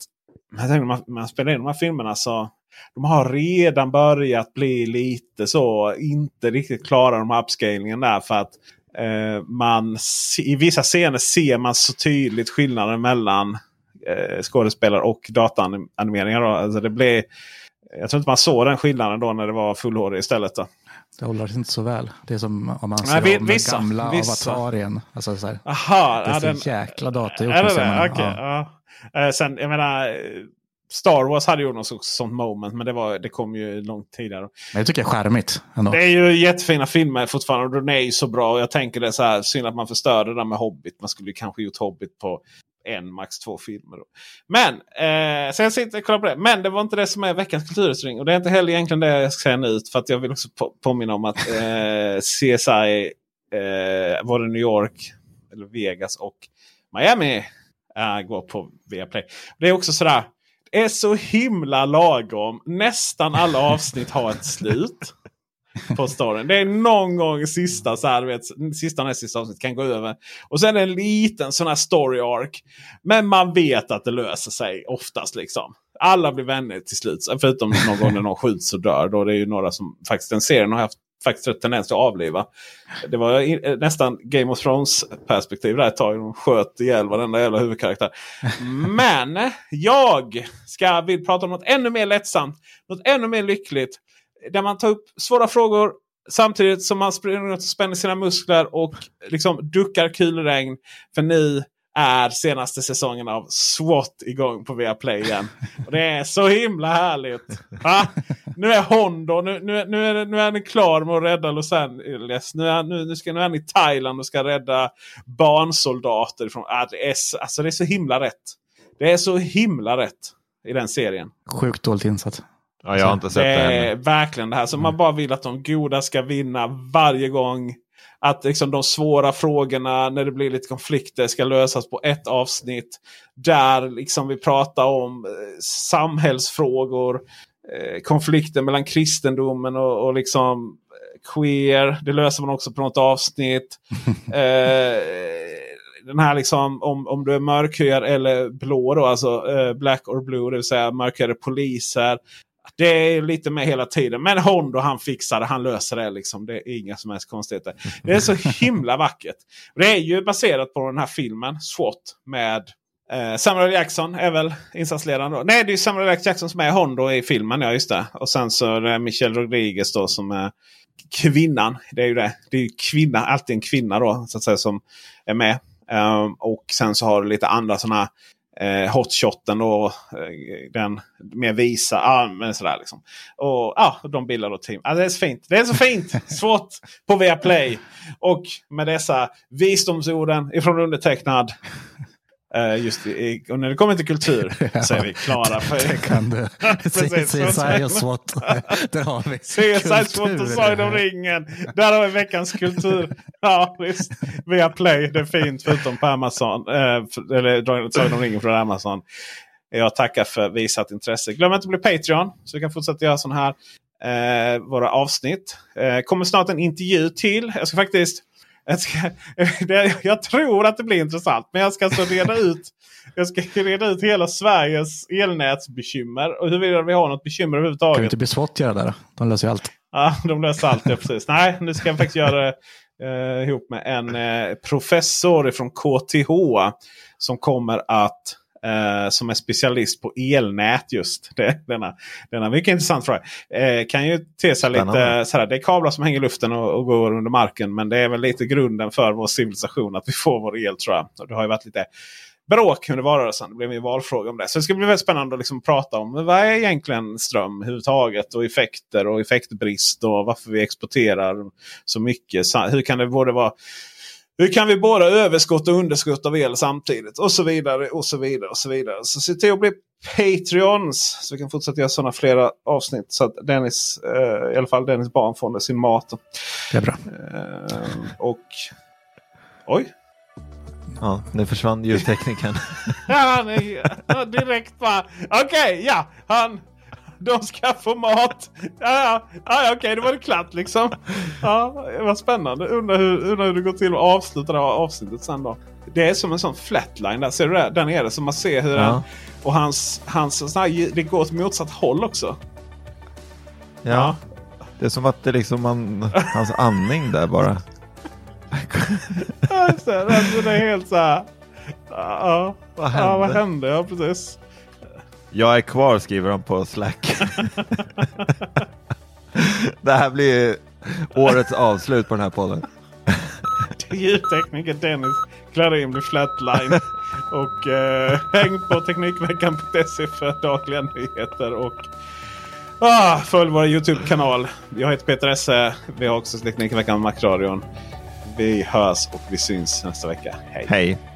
när man, man spelar in de här filmerna så de har redan börjat bli lite så inte riktigt klara de här upscalingen där. För att eh, man i vissa scener ser man så tydligt skillnaden mellan eh, skådespelare och dataanimeringar. Då. Alltså det blir, jag tror inte man såg den skillnaden då när det var full HD istället. Då. Det håller sig inte så väl. Det är som om man Nej, ser vi- om vissa- den gamla vissa. Avatar igen. Alltså, så här, Aha, det är ja, så den, jäkla datagjort. är det det? man- Okej, ja. ja. Eh, sen, jag menar, Star Wars hade ju något så- sånt moment. Men det, var, det kom ju långt tidigare. Men jag tycker det är charmigt ändå. Det är ju jättefina filmer fortfarande. Och den är ju så bra. Och jag tänker det så här, synd att man förstörde det där med Hobbit. Man skulle kanske gjort Hobbit på en, max två filmer. Då. Men, eh, så jag sitter och kollar på det. Men det var inte det som är veckans kulturutring. Och det är inte heller egentligen det jag ska säga nu. För att jag vill också på, påminna om att eh, CSI, eh, både New York, eller Vegas och Miami eh, går på Viaplay. Det är också sådär. Det är så himla lagom. Nästan alla avsnitt har ett slut på storyn. Det är någon gång sista, så här, du vet, sista näst sista avsnitt kan gå över. Och sen en liten sån här story arc. Men man vet att det löser sig oftast. liksom. Alla blir vänner till slut. Förutom någon gång när någon skjuts och dör. Då det är ju några som faktiskt den serien har haft faktiskt rätt tendens att avliva. Det var eh, nästan Game of Thrones perspektiv där ett tag. De sköt ihjäl varenda jävla huvudkaraktär. Men jag ska vill prata om något ännu mer lättsamt. Något ännu mer lyckligt. Där man tar upp svåra frågor samtidigt som man springer runt och spänner sina muskler och liksom duckar kulregn. För nu är senaste säsongen av SWAT igång på Viaplay igen. Och det är så himla härligt. Va? Nu är Hondo, nu, nu, nu, är, nu är ni klar med att rädda Los Angeles. Nu är, nu, nu, ska, nu är ni i Thailand och ska rädda barnsoldater. Från, ah, det, är, alltså det är så himla rätt. Det är så himla rätt i den serien. Sjukt dåligt insatt. Ja, jag har inte sett Det det är verkligen det här som man bara vill att de goda ska vinna varje gång. Att liksom de svåra frågorna när det blir lite konflikter ska lösas på ett avsnitt. Där liksom vi pratar om eh, samhällsfrågor. Eh, konflikten mellan kristendomen och, och liksom eh, queer. Det löser man också på något avsnitt. eh, den här liksom om, om du är mörkhyad eller blå då, alltså eh, black or blue, det vill säga mörkhyade poliser. Det är lite med hela tiden. Men Hondo han fixar det, han löser det. Liksom. Det är inga som helst konstigheter. Det är så himla vackert. Det är ju baserat på den här filmen SWAT med eh, Samuel Jackson är väl insatsledaren då. Nej, det är Samuel Jackson som är Hondo i filmen. Ja, just det. Och sen så är det Michelle Rodriguez då som är kvinnan. Det är ju det. Det är ju kvinna, alltid en kvinna då så att säga som är med. Um, och sen så har du lite andra sådana eh, hotshoten då. Eh, den mer visa. Ja, men sådär liksom. Och ja, de bildar då team. Ja, det är så fint. Det är så fint! Svårt på Viaplay. Och med dessa visdomsorden ifrån undertecknad. Uh, just i, och när det kommer till kultur så är vi klara. Precis. CSI och SWAT. Där har vi CSI SWAT och. Sagan om ringen. Där har vi veckans kultur. Ja visst. Via Play. Det är fint förutom på Amazon. Eh, eller Sagan om ringen från Amazon. Jag tackar för visat intresse. Glöm inte att bli Patreon. Så vi kan fortsätta göra sådana här eh, våra avsnitt. Eh, kommer snart en intervju till. Jag ska faktiskt... Jag, ska, jag tror att det blir intressant. Men jag ska alltså reda ut, jag ska reda ut hela Sveriges elnätsbekymmer. Och huruvida vi har något bekymmer Kan vi överhuvudtaget. inte be SWAT göra det? De löser ju allt. Ja, de löser allt. Ja, precis. Nej, nu ska jag faktiskt göra det eh, ihop med en eh, professor från KTH. Som kommer att eh, som är specialist på elnät just. Det, denna, denna mycket intressant fråga. Eh, kan ju te sig lite sådär. Det är kablar som hänger i luften och, och går under marken. Men det är väl lite grunden för vår civilisation att vi får vår el tror jag. Och det har ju varit lite bråk under valrörelsen. Det blev en valfråga om det. Så det ska bli väldigt spännande att liksom prata om vad är egentligen ström överhuvudtaget. Och effekter och effektbrist och varför vi exporterar så mycket. Hur kan det både vara hur kan vi både ha överskott och underskott av el samtidigt? Och så vidare och så vidare. och så vidare. Så se till att bli Patreons. Så vi kan fortsätta göra sådana flera avsnitt. Så att Dennis, eh, i alla fall Dennis barn får sin mat. Det är bra. Eh, och... Oj! Ja, nu försvann ljudteknikern. Ja, han är ja, direkt bara. Okej, ja. Han, de ska få mat. Ja, ja, ja ja, okej, då var det klart liksom. Ja, det var spännande. Undrar hur, undrar hur det går till att avsluta det här avsnittet sen då. Det är som en sån flatline där. Ser du det? Där nere. Så man ser hur Ja. den... Och hans, hans sån här, det går åt motsatt håll också. Ja, det är som att det liksom man, hans andning där bara. Ja. Alltså, det är helt så här... Ja, Vad ja, vad hände? Ja, precis. Jag är kvar skriver han på Slack. det här blir årets avslut på den här podden. Ljudtekniker Dennis Klarin blir flatline. och eh, häng på Teknikveckan.se för dagliga nyheter. Och ah, följ vår Youtube-kanal. Jag heter Peter Esse. Vi har också Teknikveckan med Macradion. Vi hörs och vi syns nästa vecka. Hej! Hej!